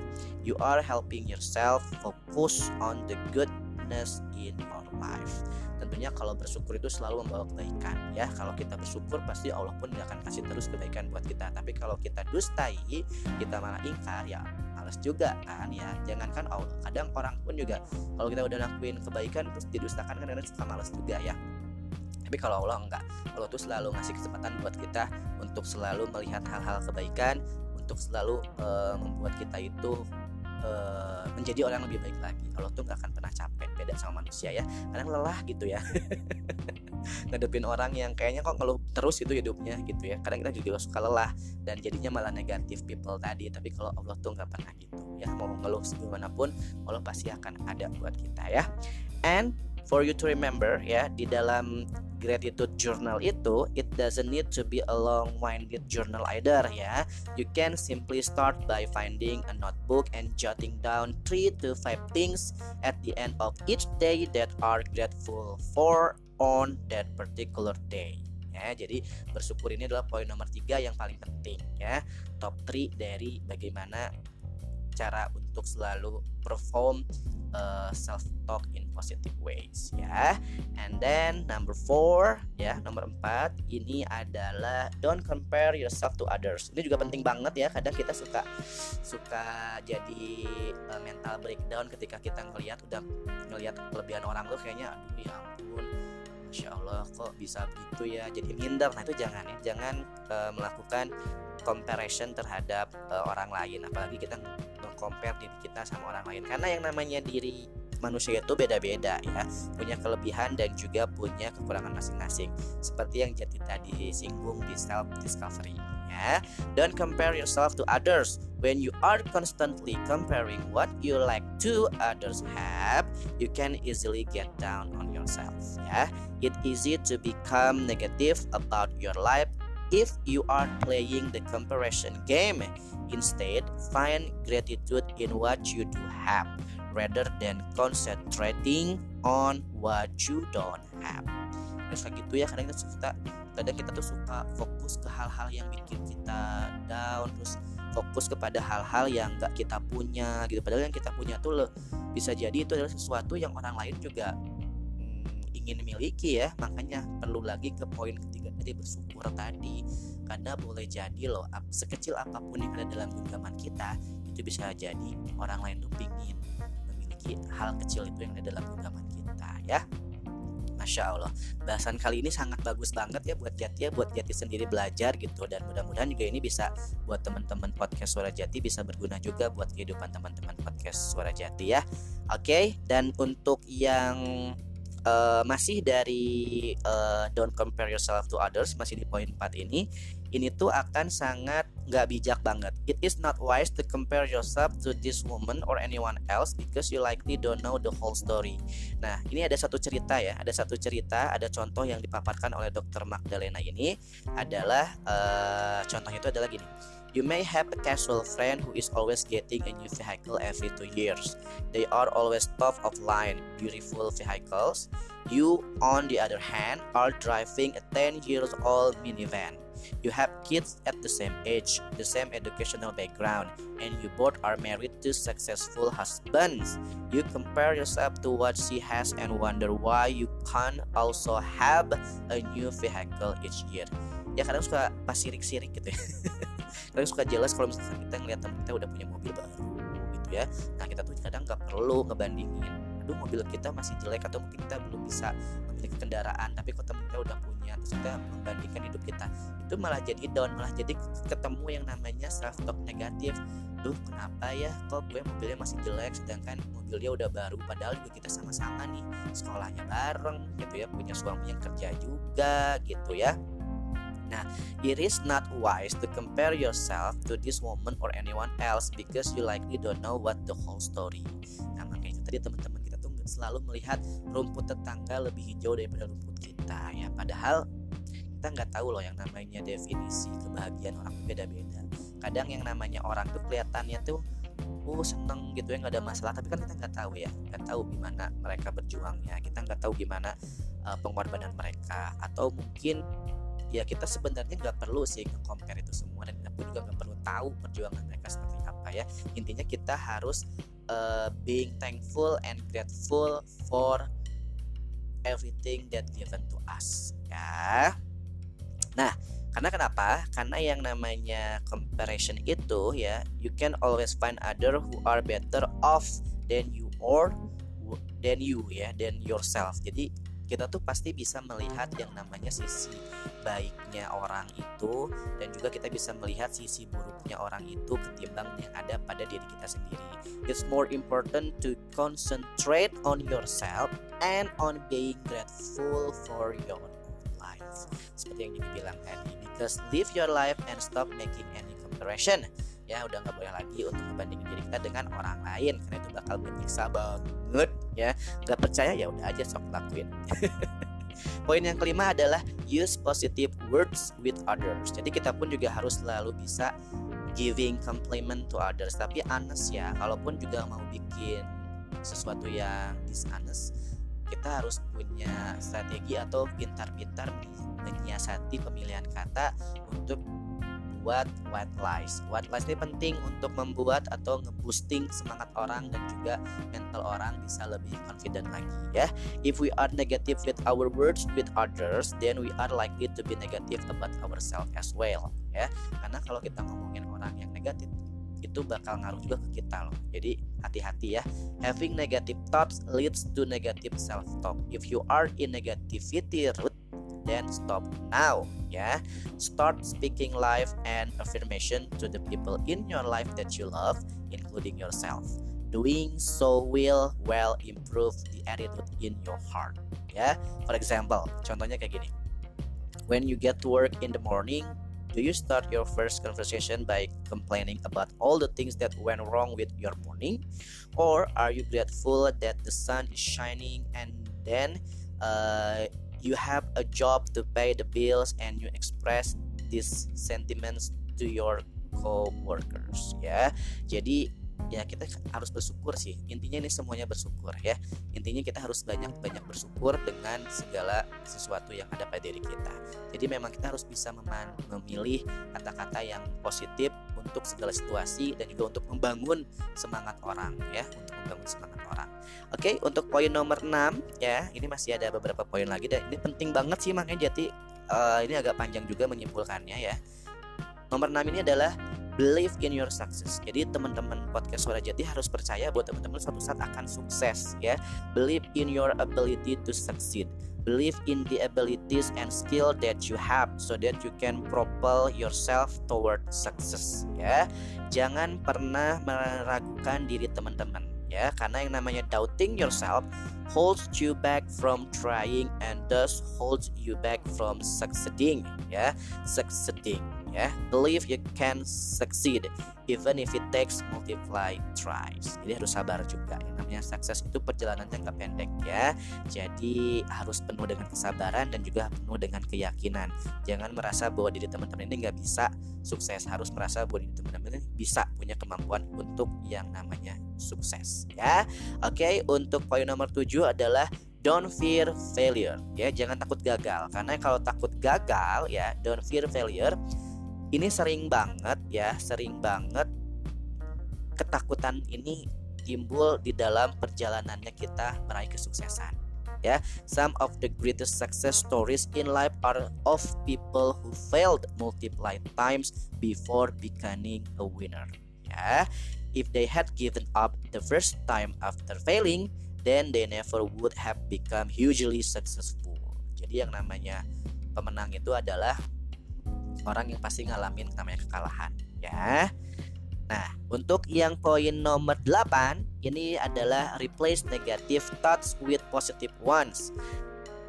You are helping yourself focus on the goodness in your life. Tentunya kalau bersyukur itu selalu membawa kebaikan ya. Kalau kita bersyukur pasti Allah pun akan kasih terus kebaikan buat kita. Tapi kalau kita dustai, kita malah ingkar ya males juga kan ya. Jangankan Allah, kadang orang pun juga kalau kita udah lakuin kebaikan terus didustakan kan kadang suka males juga ya tapi kalau Allah enggak Allah tuh selalu ngasih kesempatan buat kita untuk selalu melihat hal-hal kebaikan untuk selalu uh, membuat kita itu uh, menjadi orang lebih baik lagi. Allah tuh nggak akan pernah capek beda sama manusia ya. Kadang lelah gitu ya. Ngadepin orang yang kayaknya kok ngeluh terus itu hidupnya gitu ya. Kadang kita juga suka lelah dan jadinya malah negatif people tadi. Tapi kalau Allah tuh nggak pernah gitu ya. Mau ngeluh segimanapun Allah pasti akan ada buat kita ya. And for you to remember ya di dalam gratitude journal itu it doesn't need to be a long-winded journal either ya. You can simply start by finding a notebook and jotting down 3 to 5 things at the end of each day that are grateful for on that particular day ya. Jadi bersyukur ini adalah poin nomor tiga yang paling penting ya. Top 3 dari bagaimana cara untuk selalu perform uh, self talk in positive ways ya. And then number four ya nomor empat ini adalah don't compare yourself to others. Ini juga penting banget ya. Kadang kita suka suka jadi uh, mental breakdown ketika kita ngelihat udah ngelihat kelebihan orang tuh kayaknya aduh ya ampun Masya Allah kok bisa begitu ya? Jadi minder. Nah itu jangan ya. Jangan uh, melakukan comparison terhadap uh, orang lain. Apalagi kita compare diri kita sama orang lain. Karena yang namanya diri manusia itu beda-beda ya. Punya kelebihan dan juga punya kekurangan masing-masing. Seperti yang jadi tadi singgung di self discovery ya. Don't compare yourself to others when you are constantly comparing what you like to others have. You can easily get down on yourself ya. It easy to become negative about your life if you are playing the comparison game Instead, find gratitude in what you do have rather than concentrating on what you don't have. Terus kayak gitu ya kadang kita suka kadang kita tuh suka fokus ke hal-hal yang bikin kita down terus fokus kepada hal-hal yang gak kita punya gitu padahal yang kita punya tuh loh, bisa jadi itu adalah sesuatu yang orang lain juga ingin miliki ya makanya perlu lagi ke poin ketiga tadi bersyukur tadi. Karena boleh jadi loh sekecil apa pun yang ada dalam genggaman kita itu bisa jadi orang lain tuh pingin memiliki hal kecil itu yang ada dalam genggaman kita ya. Masya Allah. Bahasan kali ini sangat bagus banget ya buat Jati ya Buat Jati sendiri belajar gitu. Dan mudah-mudahan juga ini bisa buat teman-teman podcast Suara Jati Bisa berguna juga buat kehidupan teman-teman podcast Suara Jati ya. Oke dan untuk yang eh, masih dari eh, don't compare yourself to others masih di poin 4 ini ini tuh akan sangat nggak bijak banget. It is not wise to compare yourself to this woman or anyone else because you likely don't know the whole story. Nah, ini ada satu cerita ya, ada satu cerita, ada contoh yang dipaparkan oleh Dr. Magdalena ini adalah eh, contohnya itu adalah gini. You may have a casual friend who is always getting a new vehicle every two years. They are always top of line, beautiful vehicles. You, on the other hand, are driving a 10 years old minivan. You have kids at the same age, the same educational background, and you both are married to successful husbands. You compare yourself to what she has and wonder why you can't also have a new vehicle each year. Ya kadang suka pas sirik-sirik gitu ya. kadang suka jelas kalau misalnya kita ngeliat teman kita udah punya mobil baru gitu ya. Nah kita tuh kadang nggak perlu ngebandingin. Aduh mobil kita masih jelek atau mungkin kita belum bisa memiliki kendaraan tapi kok temen kita udah punya terus kita membandingkan hidup kita itu malah jadi down malah jadi ketemu yang namanya self talk negatif duh kenapa ya kok gue mobilnya masih jelek sedangkan mobil dia udah baru padahal juga kita sama-sama nih sekolahnya bareng gitu ya punya suami yang kerja juga gitu ya Nah, it is not wise to compare yourself to this woman or anyone else because you likely don't know what the whole story. Nah, makanya tadi teman-teman kita tuh selalu melihat rumput tetangga lebih hijau daripada rumput kita ya. Padahal kita nggak tahu loh yang namanya definisi kebahagiaan orang beda-beda. Kadang yang namanya orang tuh kelihatannya tuh uh seneng gitu ya nggak ada masalah tapi kan kita nggak tahu ya nggak tahu gimana mereka berjuangnya kita nggak tahu gimana uh, pengorbanan mereka atau mungkin ya kita sebenarnya nggak perlu sih compare itu semua dan kita pun juga nggak perlu tahu perjuangan mereka seperti apa ya. Intinya kita harus uh, being thankful and grateful for everything that given to us ya. Nah karena kenapa? Karena yang namanya comparison itu ya you can always find other who are better off than you or than you ya than yourself. Jadi kita tuh pasti bisa melihat yang namanya sisi baiknya orang itu dan juga kita bisa melihat sisi buruknya orang itu ketimbang yang ada pada diri kita sendiri. It's more important to concentrate on yourself and on being grateful for your own life. Seperti yang ini bilang tadi, because live your life and stop making any comparison. Ya udah nggak boleh lagi untuk membandingin diri kita dengan orang lain karena itu bakal menyiksa banget ya. Gak percaya ya udah aja sok lakuin. Poin yang kelima adalah use positive words with others. Jadi kita pun juga harus selalu bisa giving compliment to others. Tapi honest ya, kalaupun juga mau bikin sesuatu yang dishonest, kita harus punya strategi atau pintar-pintar menyiasati pemilihan kata untuk buat white lies. White lies ini penting untuk membuat atau ngeboosting semangat orang dan juga mental orang bisa lebih confident lagi ya. If we are negative with our words with others, then we are likely to be negative about ourselves as well ya. Karena kalau kita ngomongin orang yang negatif itu bakal ngaruh juga ke kita loh. Jadi hati-hati ya. Having negative thoughts leads to negative self-talk. If you are in negativity stop now ya. Start speaking life and affirmation to the people in your life that you love, including yourself. Doing so will well improve the attitude in your heart. Ya, for example, contohnya kayak gini. When you get to work in the morning, do you start your first conversation by complaining about all the things that went wrong with your morning, or are you grateful that the sun is shining and then uh, you have a job to pay the bills and you express these sentiments to your co-workers ya. Jadi ya kita harus bersyukur sih. Intinya ini semuanya bersyukur ya. Intinya kita harus banyak banyak bersyukur dengan segala sesuatu yang ada pada diri kita. Jadi memang kita harus bisa memilih kata-kata yang positif untuk segala situasi dan juga untuk membangun semangat orang ya untuk membangun semangat orang. Oke untuk poin nomor 6 ya ini masih ada beberapa poin lagi dan ini penting banget sih makanya jadi eh, ini agak panjang juga menyimpulkannya ya. Nomor 6 ini adalah believe in your success. Jadi teman-teman podcast Suara Jati harus percaya bahwa teman-teman suatu saat akan sukses ya. Believe in your ability to succeed. Believe in the abilities and skill that you have so that you can propel yourself toward success ya. Jangan pernah meragukan diri teman-teman ya karena yang namanya doubting yourself holds you back from trying and thus holds you back from succeeding ya succeeding ya. Believe you can succeed even if it takes multiply tries. Jadi harus sabar juga. Yang namanya sukses itu perjalanannya nggak pendek ya. Jadi harus penuh dengan kesabaran dan juga penuh dengan keyakinan. Jangan merasa bahwa diri teman-teman ini nggak bisa sukses. Harus merasa bahwa diri teman-teman ini bisa punya kemampuan untuk yang namanya sukses ya. Oke untuk poin nomor 7 adalah don't fear failure ya. Jangan takut gagal. Karena kalau takut gagal ya don't fear failure ini sering banget ya sering banget ketakutan ini timbul di dalam perjalanannya kita meraih kesuksesan ya. Some of the greatest success stories in life are of people who failed multiple times before becoming a winner ya. If they had given up the first time after failing then they never would have become hugely successful. Jadi yang namanya pemenang itu adalah orang yang pasti ngalamin namanya kekalahan ya Nah, untuk yang poin nomor 8 ini adalah replace negative thoughts with positive ones.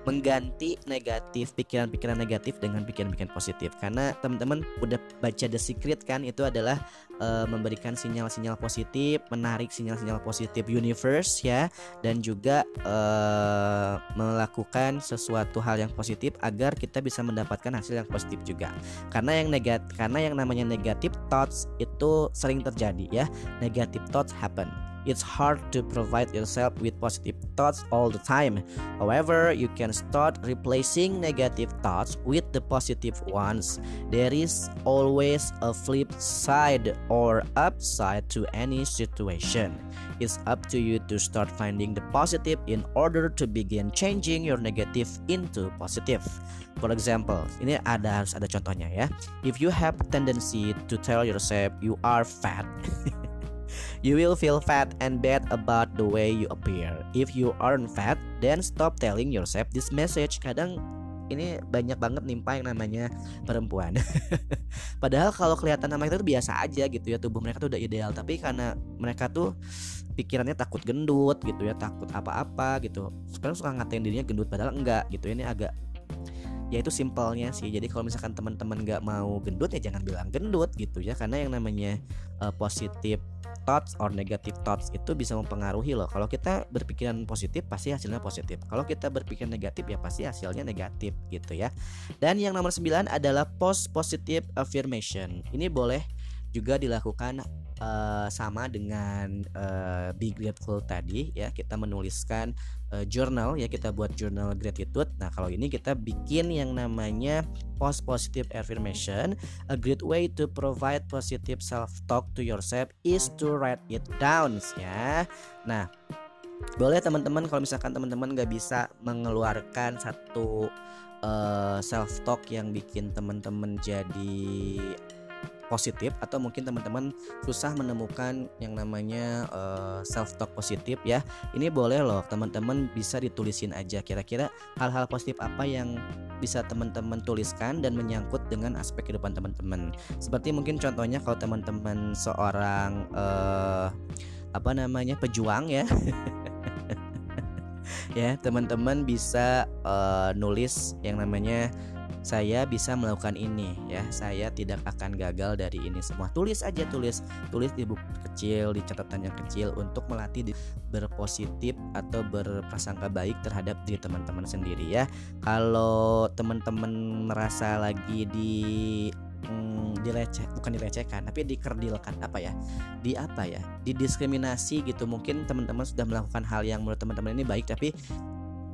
Mengganti negatif pikiran-pikiran negatif dengan pikiran-pikiran positif. Karena teman-teman udah baca The Secret kan itu adalah eh, memberikan sinyal-sinyal positif, menarik sinyal-sinyal positif universe ya. Dan juga eh, melakukan sesuatu hal yang positif agar kita bisa mendapatkan hasil yang positif juga. Karena yang negatif karena yang namanya negative thoughts itu sering terjadi ya. Negative thoughts happen it's hard to provide yourself with positive thoughts all the time. However you can start replacing negative thoughts with the positive ones. There is always a flip side or upside to any situation. It's up to you to start finding the positive in order to begin changing your negative into positive. For example, ini ada harus ada contohnya ya. If you have tendency to tell yourself you are fat, you will feel fat and bad about the way you appear. If you aren't fat, then stop telling yourself this message. Kadang ini banyak banget nimpa yang namanya perempuan. Padahal kalau kelihatan nama itu biasa aja gitu ya tubuh mereka tuh udah ideal, tapi karena mereka tuh pikirannya takut gendut gitu ya, takut apa-apa gitu. Sekarang suka ngatain dirinya gendut padahal enggak gitu. Ini agak ya itu simpelnya sih jadi kalau misalkan teman-teman nggak mau gendut ya jangan bilang gendut gitu ya karena yang namanya uh, positif thoughts or negative thoughts itu bisa mempengaruhi loh. Kalau kita berpikiran positif pasti hasilnya positif. Kalau kita berpikir negatif ya pasti hasilnya negatif gitu ya. Dan yang nomor 9 adalah post positive affirmation. Ini boleh juga dilakukan eh, sama dengan eh, be grateful tadi ya. Kita menuliskan eh, journal ya. Kita buat journal gratitude. Nah kalau ini kita bikin yang namanya post positive affirmation. A great way to provide positive self talk to yourself is to write it down ya. Nah boleh teman-teman kalau misalkan teman-teman nggak bisa mengeluarkan satu self talk yang bikin teman-teman jadi positif atau mungkin teman-teman susah menemukan yang namanya self talk positif ya ini boleh loh teman-teman bisa ditulisin aja. Kira-kira hal-hal positif apa yang bisa teman-teman tuliskan dan menyangkut dengan aspek kehidupan teman-teman? Seperti mungkin contohnya kalau teman-teman seorang eh, apa namanya pejuang ya ya teman-teman bisa eh, nulis yang namanya saya bisa melakukan ini ya. Saya tidak akan gagal dari ini semua. Tulis aja tulis. Tulis di buku kecil di catatan yang kecil untuk melatih berpositif atau berprasangka baik terhadap diri teman-teman sendiri ya. Kalau teman-teman merasa lagi di hmm, dileceh bukan dilecehkan tapi dikerdilkan apa ya? Di apa ya? Didiskriminasi gitu. Mungkin teman-teman sudah melakukan hal yang menurut teman-teman ini baik tapi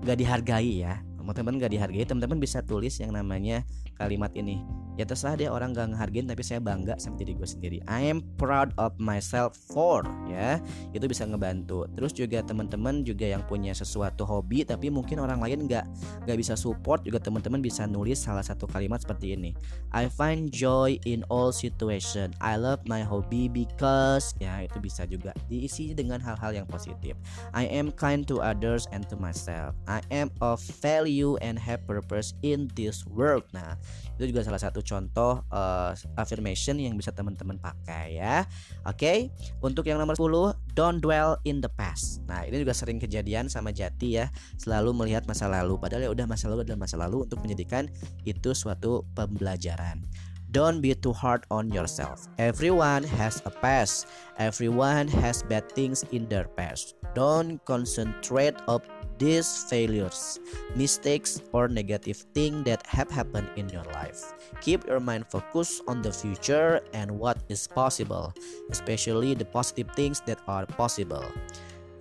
gak dihargai ya teman-teman gak dihargai teman-teman bisa tulis yang namanya kalimat ini. Ya terserah dia orang gak ngehargain tapi saya bangga sama diri gue sendiri. I am proud of myself for ya. Itu bisa ngebantu. Terus juga teman-teman juga yang punya sesuatu hobi tapi mungkin orang lain nggak nggak bisa support juga teman-teman bisa nulis salah satu kalimat seperti ini. I find joy in all situation. I love my hobby because ya itu bisa juga diisi dengan hal-hal yang positif. I am kind to others and to myself. I am of value and have purpose in this world. Nah, itu juga salah satu contoh eh, affirmation yang bisa teman-teman pakai ya. Oke, untuk yang nomor 10, don't dwell in the past. Nah, ini juga sering kejadian sama Jati ya, selalu melihat masa lalu. Padahal ya udah masa lalu adalah masa lalu untuk menjadikan itu suatu pembelajaran. Don't be too hard on yourself. Everyone has a past. Everyone has bad things in their past. Don't concentrate on these failures, mistakes, or negative things that have happened in your life. Keep your mind focused on the future and what is possible, especially the positive things that are possible.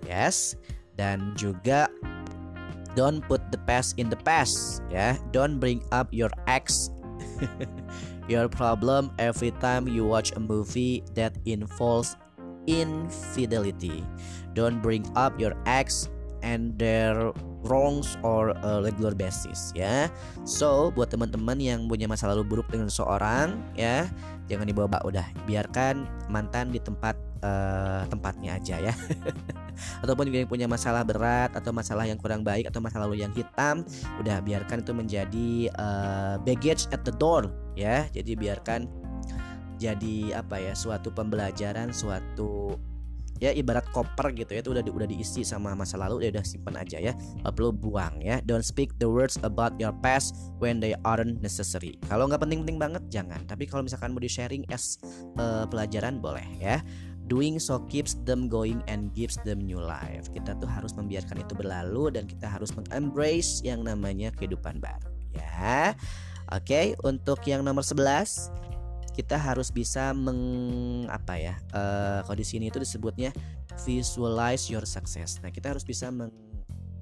Yes, dan juga don't put the past in the past, ya. Don't bring up your ex your problem every time you watch a movie that involves infidelity. Don't bring up your ex and their wrongs or a regular basis ya. So buat teman-teman yang punya masa lalu buruk dengan seseorang ya, jangan dibawa udah biarkan mantan di tempat eh, tempatnya aja ya. Ataupun yang punya masalah berat atau masalah yang kurang baik atau masa lalu yang hitam, udah biarkan itu menjadi eh, baggage at the door ya. Jadi biarkan jadi apa ya suatu pembelajaran, suatu ya ibarat koper gitu ya itu udah di- udah diisi sama masa lalu ya udah simpan aja ya. Nggak perlu buang ya. Don't speak the words about your past when they aren't necessary. Kalau nggak penting-penting banget jangan. Tapi kalau misalkan mau di sharing as eh, pelajaran boleh ya. Doing so keeps them going and gives them new life. Kita tuh harus membiarkan itu berlalu dan kita harus mengembrace yang namanya kehidupan baru ya. Oke untuk yang nomor 11 kita harus bisa meng apa ya eh, kalau di sini itu disebutnya visualize your success. Nah kita harus bisa meng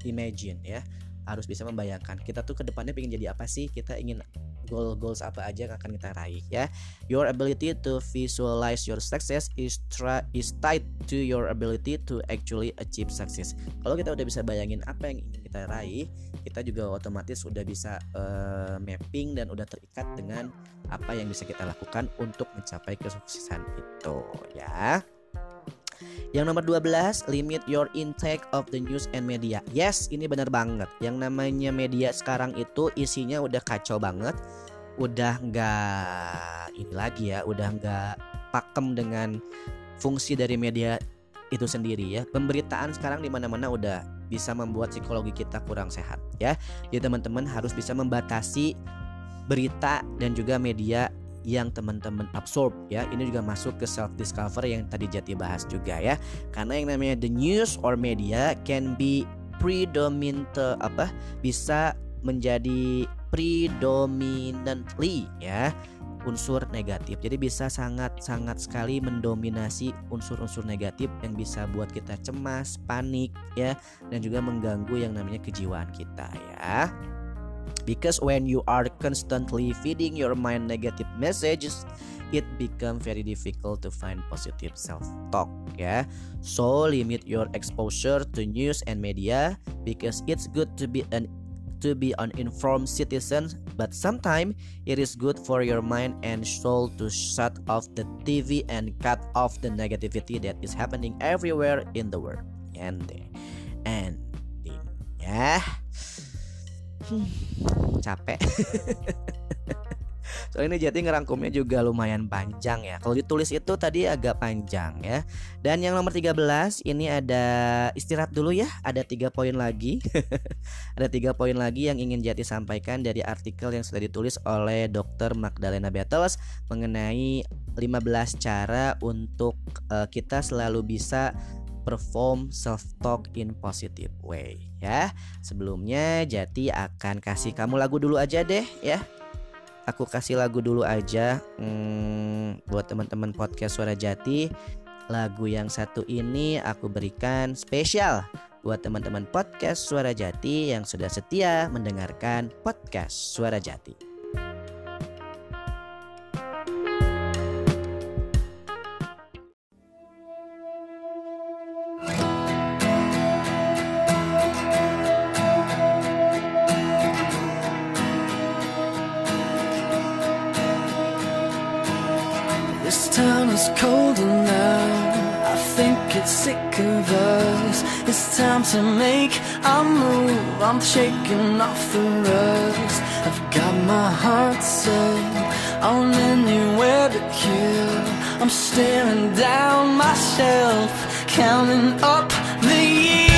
imagine ya harus bisa membayangkan kita tuh ke depannya pengen jadi apa sih? Kita ingin goal goals apa aja yang akan kita raih ya. Your ability to visualize your success is tra- is tied to your ability to actually achieve success. Kalau kita udah bisa bayangin apa yang ingin kita raih kita juga otomatis udah bisa eh, mapping dan udah terikat dengan apa yang bisa kita lakukan untuk mencapai kesuksesan itu ya. Yang nomor 12, limit your intake of the news and media. Yes, ini benar banget. Yang namanya media sekarang itu isinya udah kacau banget. Udah nggak ini lagi ya, udah nggak pakem dengan fungsi dari media itu sendiri ya. Pemberitaan sekarang di mana-mana udah bisa membuat psikologi kita kurang sehat ya. Jadi teman-teman harus bisa membatasi berita dan juga media yang teman-teman absorb ya. Ini juga masuk ke self discover yang tadi Jati bahas juga ya. Karena yang namanya the news or media can be predominant apa bisa menjadi predominantly ya unsur negatif. Jadi bisa sangat-sangat sekali mendominasi unsur-unsur negatif yang bisa buat kita cemas, panik ya dan juga mengganggu yang namanya kejiwaan kita ya. Because when you are constantly feeding your mind negative messages, it become very difficult to find positive self-talk ya. So limit your exposure to news and media because it's good to be an to be an informed citizen, but sometimes it is good for your mind and soul to shut off the TV and cut off the negativity that is happening everywhere in the world. Ending. Ending. Ya. Hmm, capek. Soalnya ini Jati ngerangkumnya juga lumayan panjang ya. Kalau ditulis itu tadi agak panjang ya. Dan yang nomor 13 ini ada istirahat dulu ya. Ada tiga poin lagi. ada tiga poin lagi yang ingin Jati sampaikan dari artikel yang sudah ditulis oleh Dr. Magdalena Battles mengenai 15 cara untuk eh, kita selalu bisa perform self talk in positive way ya. Sebelumnya Jati akan kasih kamu lagu dulu aja deh ya. Aku kasih lagu dulu aja hmm, buat teman-teman podcast Suara Jati. Lagu yang satu ini aku berikan spesial buat teman-teman podcast Suara Jati yang sudah setia mendengarkan podcast Suara Jati. Sick of us. It's time to make a move. I'm shaking off the rust. I've got my heart set on anywhere but here. I'm staring down myself. counting up the years.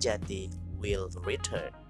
Suara Jati will return.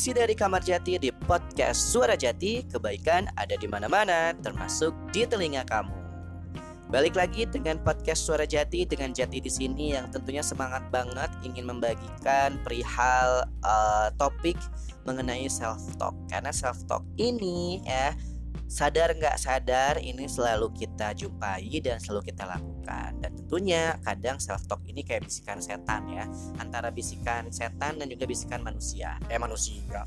Masih dari Kamar Jati di podcast Suara Jati, kebaikan ada di mana-mana, termasuk di telinga kamu. Balik lagi dengan podcast Suara Jati dengan Jati di sini yang tentunya semangat banget ingin membagikan perihal eh, topik mengenai self talk. Karena self talk ini ya sadar nggak sadar ini selalu kita jumpai dan selalu kita lakukan. Dan tentunya kadang self talk ini kayak bisikan setan ya antara bisikan setan dan juga bisikan manusia. Eh manusia.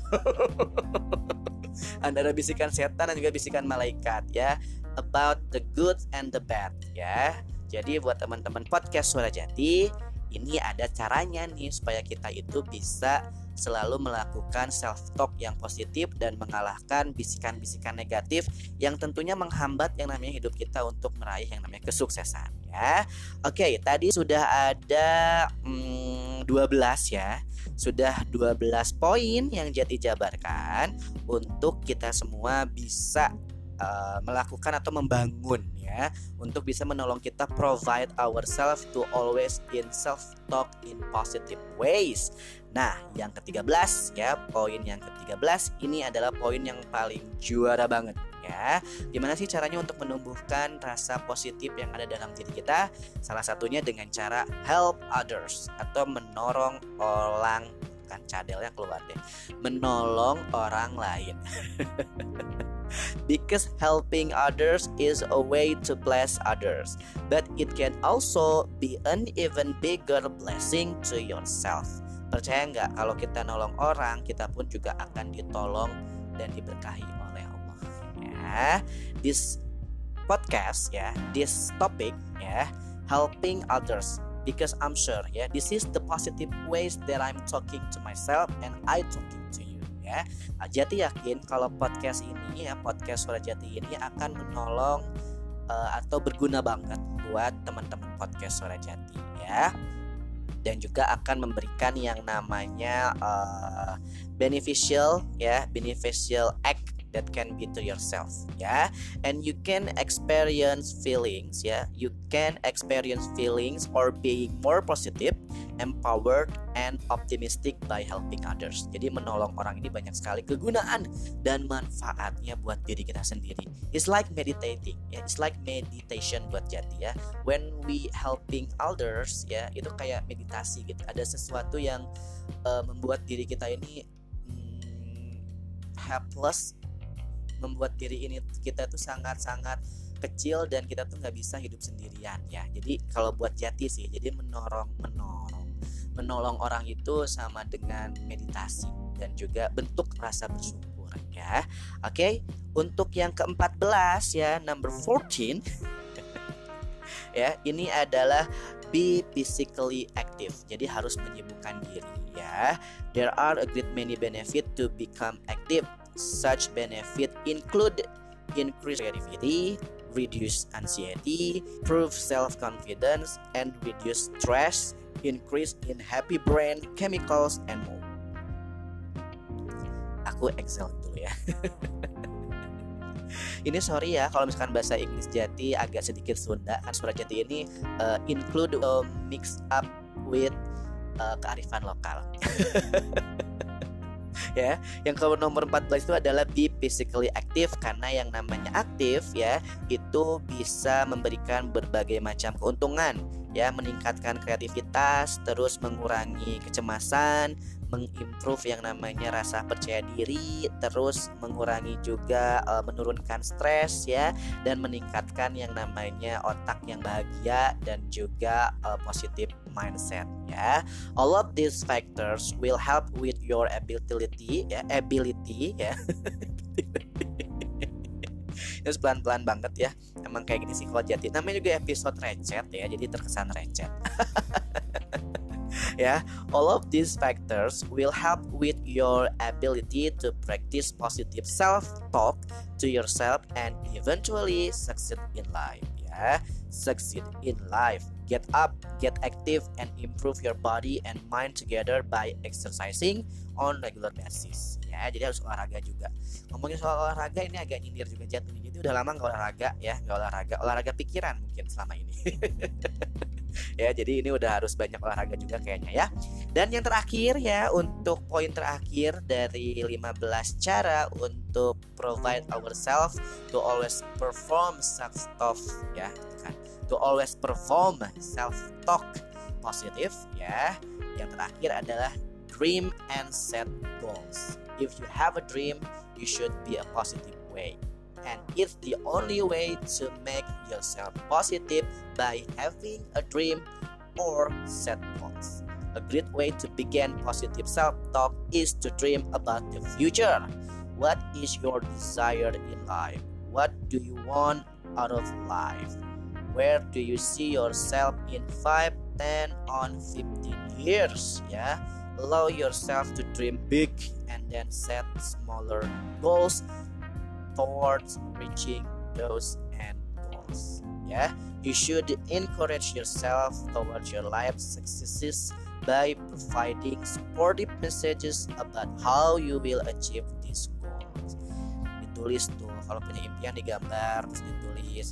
Antara bisikan setan dan juga bisikan malaikat ya. About the good and the bad ya. Jadi buat teman-teman podcast suara jati ini ada caranya nih supaya kita itu bisa selalu melakukan self talk yang positif dan mengalahkan bisikan-bisikan negatif yang tentunya menghambat yang namanya hidup kita untuk meraih yang namanya kesuksesan ya. Oke, tadi sudah ada hmm, 12 ya. Sudah 12 poin yang Jati jabarkan untuk kita semua bisa uh, melakukan atau membangun ya untuk bisa menolong kita provide ourselves to always in self talk in positive ways. Nah, yang ke-13 ya, poin yang ke-13 ini adalah poin yang paling juara banget ya. Gimana sih caranya untuk menumbuhkan rasa positif yang ada dalam diri kita? Salah satunya dengan cara help others atau menolong orang kan cadelnya keluar deh. Menolong orang lain. because helping others is a way to bless others, but it can also be an even bigger blessing to yourself. Percaya nggak kalau kita nolong orang, kita pun juga akan ditolong dan diberkahi oleh Allah. Ya, this podcast ya, this topic ya, helping others because I'm sure ya, this is the positive ways that I'm talking to myself and I talking to you ya. Nah, Jati yakin kalau podcast ini ya podcast suara Jati ini akan menolong uh, atau berguna banget buat teman-teman podcast suara Jati ya. Dan juga akan memberikan yang namanya uh, beneficial ya, beneficial act that can be to yourself ya. And you can experience feelings ya. You can experience feelings or being more positive empowered and optimistic by helping others. Jadi menolong orang ini banyak sekali kegunaan dan manfaatnya buat diri kita sendiri. It's like meditating ya. It's like meditation buat jati ya. When we helping others ya itu kayak meditasi gitu. Ada sesuatu yang uh, membuat diri kita ini hmm, helpless membuat diri ini kita tuh sangat-sangat kecil dan kita tuh nggak bisa hidup sendirian ya. Jadi kalau buat jati sih jadi menorong menolong menolong orang itu sama dengan meditasi dan juga bentuk rasa bersyukur ya. Oke untuk yang keempat-belas ya number 14 ya ini adalah be physically active. Jadi harus menyibukkan diri ya. There are a great many benefit to become active Such benefit include increased creativity, reduce anxiety, improve self-confidence, and reduce stress, increase in happy brain chemicals, and more. Aku Excel dulu ya. ini sorry ya kalau misalkan bahasa Inggris Jati agak sedikit Sunda kan suara Jati ini uh, include uh, mix up with uh, kearifan lokal. ya. Yang ke nomor 14 itu adalah be physically active karena yang namanya aktif ya itu bisa memberikan berbagai macam keuntungan ya meningkatkan kreativitas terus mengurangi kecemasan mengimprove yang namanya rasa percaya diri terus mengurangi juga uh, menurunkan stres ya dan meningkatkan yang namanya otak yang bahagia dan juga uh, positive mindset ya. All of these factors will help with your ability ya ability ya. Terus pelan-pelan banget ya. Emang kayak gini sih kalau jati Namanya juga episode recet ya Jadi terkesan recet. Ya all of these factors will help with your ability to practice positive self talk to yourself and eventually succeed in life ya succeed in life. Get up get active and improve your body and mind together by exercising on regular basis ya. Jadi harus olahraga juga. Ngomongin soal olahraga ini agak nyindir juga jatuh jadi udah lama nggak olahraga ya. Nggak olahraga olahraga pikiran mungkin selama ini. Ya jadi ini udah harus banyak olahraga juga kayaknya ya. Dan yang terakhir ya untuk poin terakhir dari 15 cara untuk provide ourselves to always perform self talk ya kan. To always perform self talk positif ya. Yang terakhir adalah dream and set goals if you have a dream you should be a positive way and it's the only way to make yourself positive by having a dream or set goals. A great way to begin positive self talk is to dream about the future. What is your desire in life? What do you want out of life? Where do you see yourself in 5, 10, on 15 years? Yeah. Allow yourself to dream big and then set smaller goals towards reaching those end goals. Yeah, you should encourage yourself towards your life successes by providing supportive messages about how you will achieve these goals. Ditulis tuh kalau punya impian digambar terus ditulis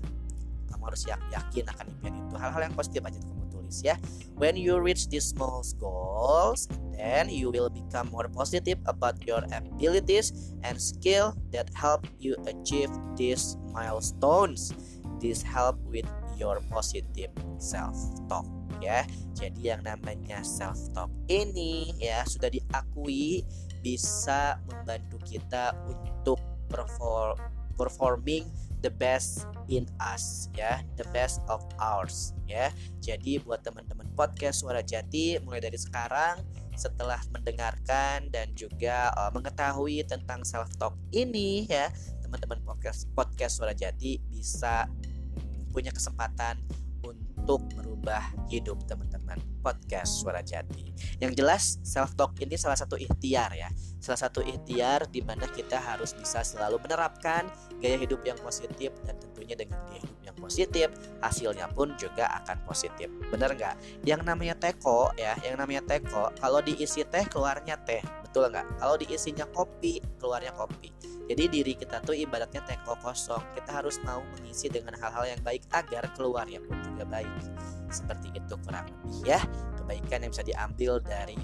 kamu harus yak- yakin akan impian itu hal-hal yang positif aja kamu ya. When you reach these small goals then you will become more positive about your abilities and skill that help you achieve these milestones. This help with your positive self talk ya. Jadi yang namanya self talk ini ya sudah diakui bisa membantu kita untuk perform performing the best in us ya. The best of ours ya. Jadi buat teman-teman podcast suara jati mulai dari sekarang setelah mendengarkan dan juga uh, mengetahui tentang self talk ini ya teman-teman podcast podcast suara jati bisa mm, punya kesempatan untuk merubah hidup teman-teman. Podcast suara jati. Yang jelas self talk ini salah satu ikhtiar ya. Salah satu ikhtiar di mana kita harus bisa selalu menerapkan gaya hidup yang positif dan tentunya dengan gaya hidup yang positif hasilnya pun juga akan positif. Bener nggak? Yang namanya teko ya yang namanya teko kalau diisi teh keluarnya teh betul nggak? Kalau diisinya kopi keluarnya kopi. Jadi diri kita tuh ibaratnya teko kosong. Kita harus mau mengisi dengan hal-hal yang baik agar keluarnya pun juga baik. Seperti itu kurang lebih ya. Kebaikan yang bisa diambil dari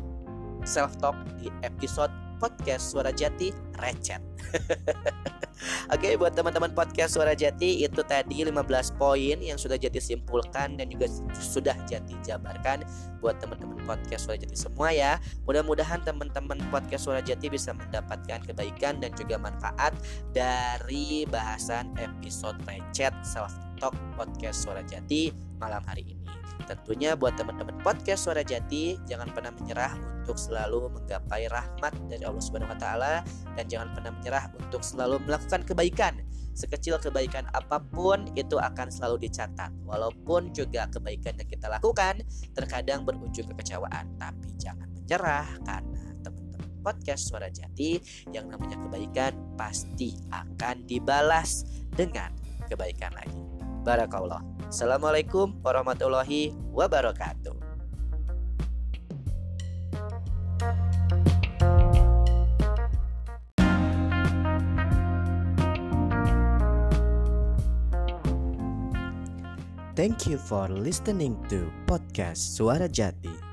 self talk di episode podcast Suara Jati Recet. Oke, buat teman-teman podcast Suara Jati itu tadi 15 poin yang sudah Jati simpulkan dan juga sudah Jati jabarkan buat teman-teman podcast Suara Jati semua ya. Mudah-mudahan teman-teman podcast Suara Jati bisa mendapatkan kebaikan dan juga manfaat dari bahasan episode Recet Self Talk Podcast Suara Jati malam hari ini. Tentunya buat teman-teman podcast Suara Jati jangan pernah menyerah untuk selalu menggapai rahmat dari Allah Subhanahu wa taala dan jangan pernah menyerah untuk selalu melakukan kebaikan. Sekecil kebaikan apa pun itu akan selalu dicatat. Walaupun juga kebaikan yang kita lakukan terkadang berujung kekecewaan, tapi jangan menyerah karena teman-teman podcast Suara Jati yang namanya kebaikan pasti akan dibalas dengan kebaikan lagi. Barakallah. Assalamualaikum warahmatullahi wabarakatuh. Thank you for listening to podcast Suara Jati.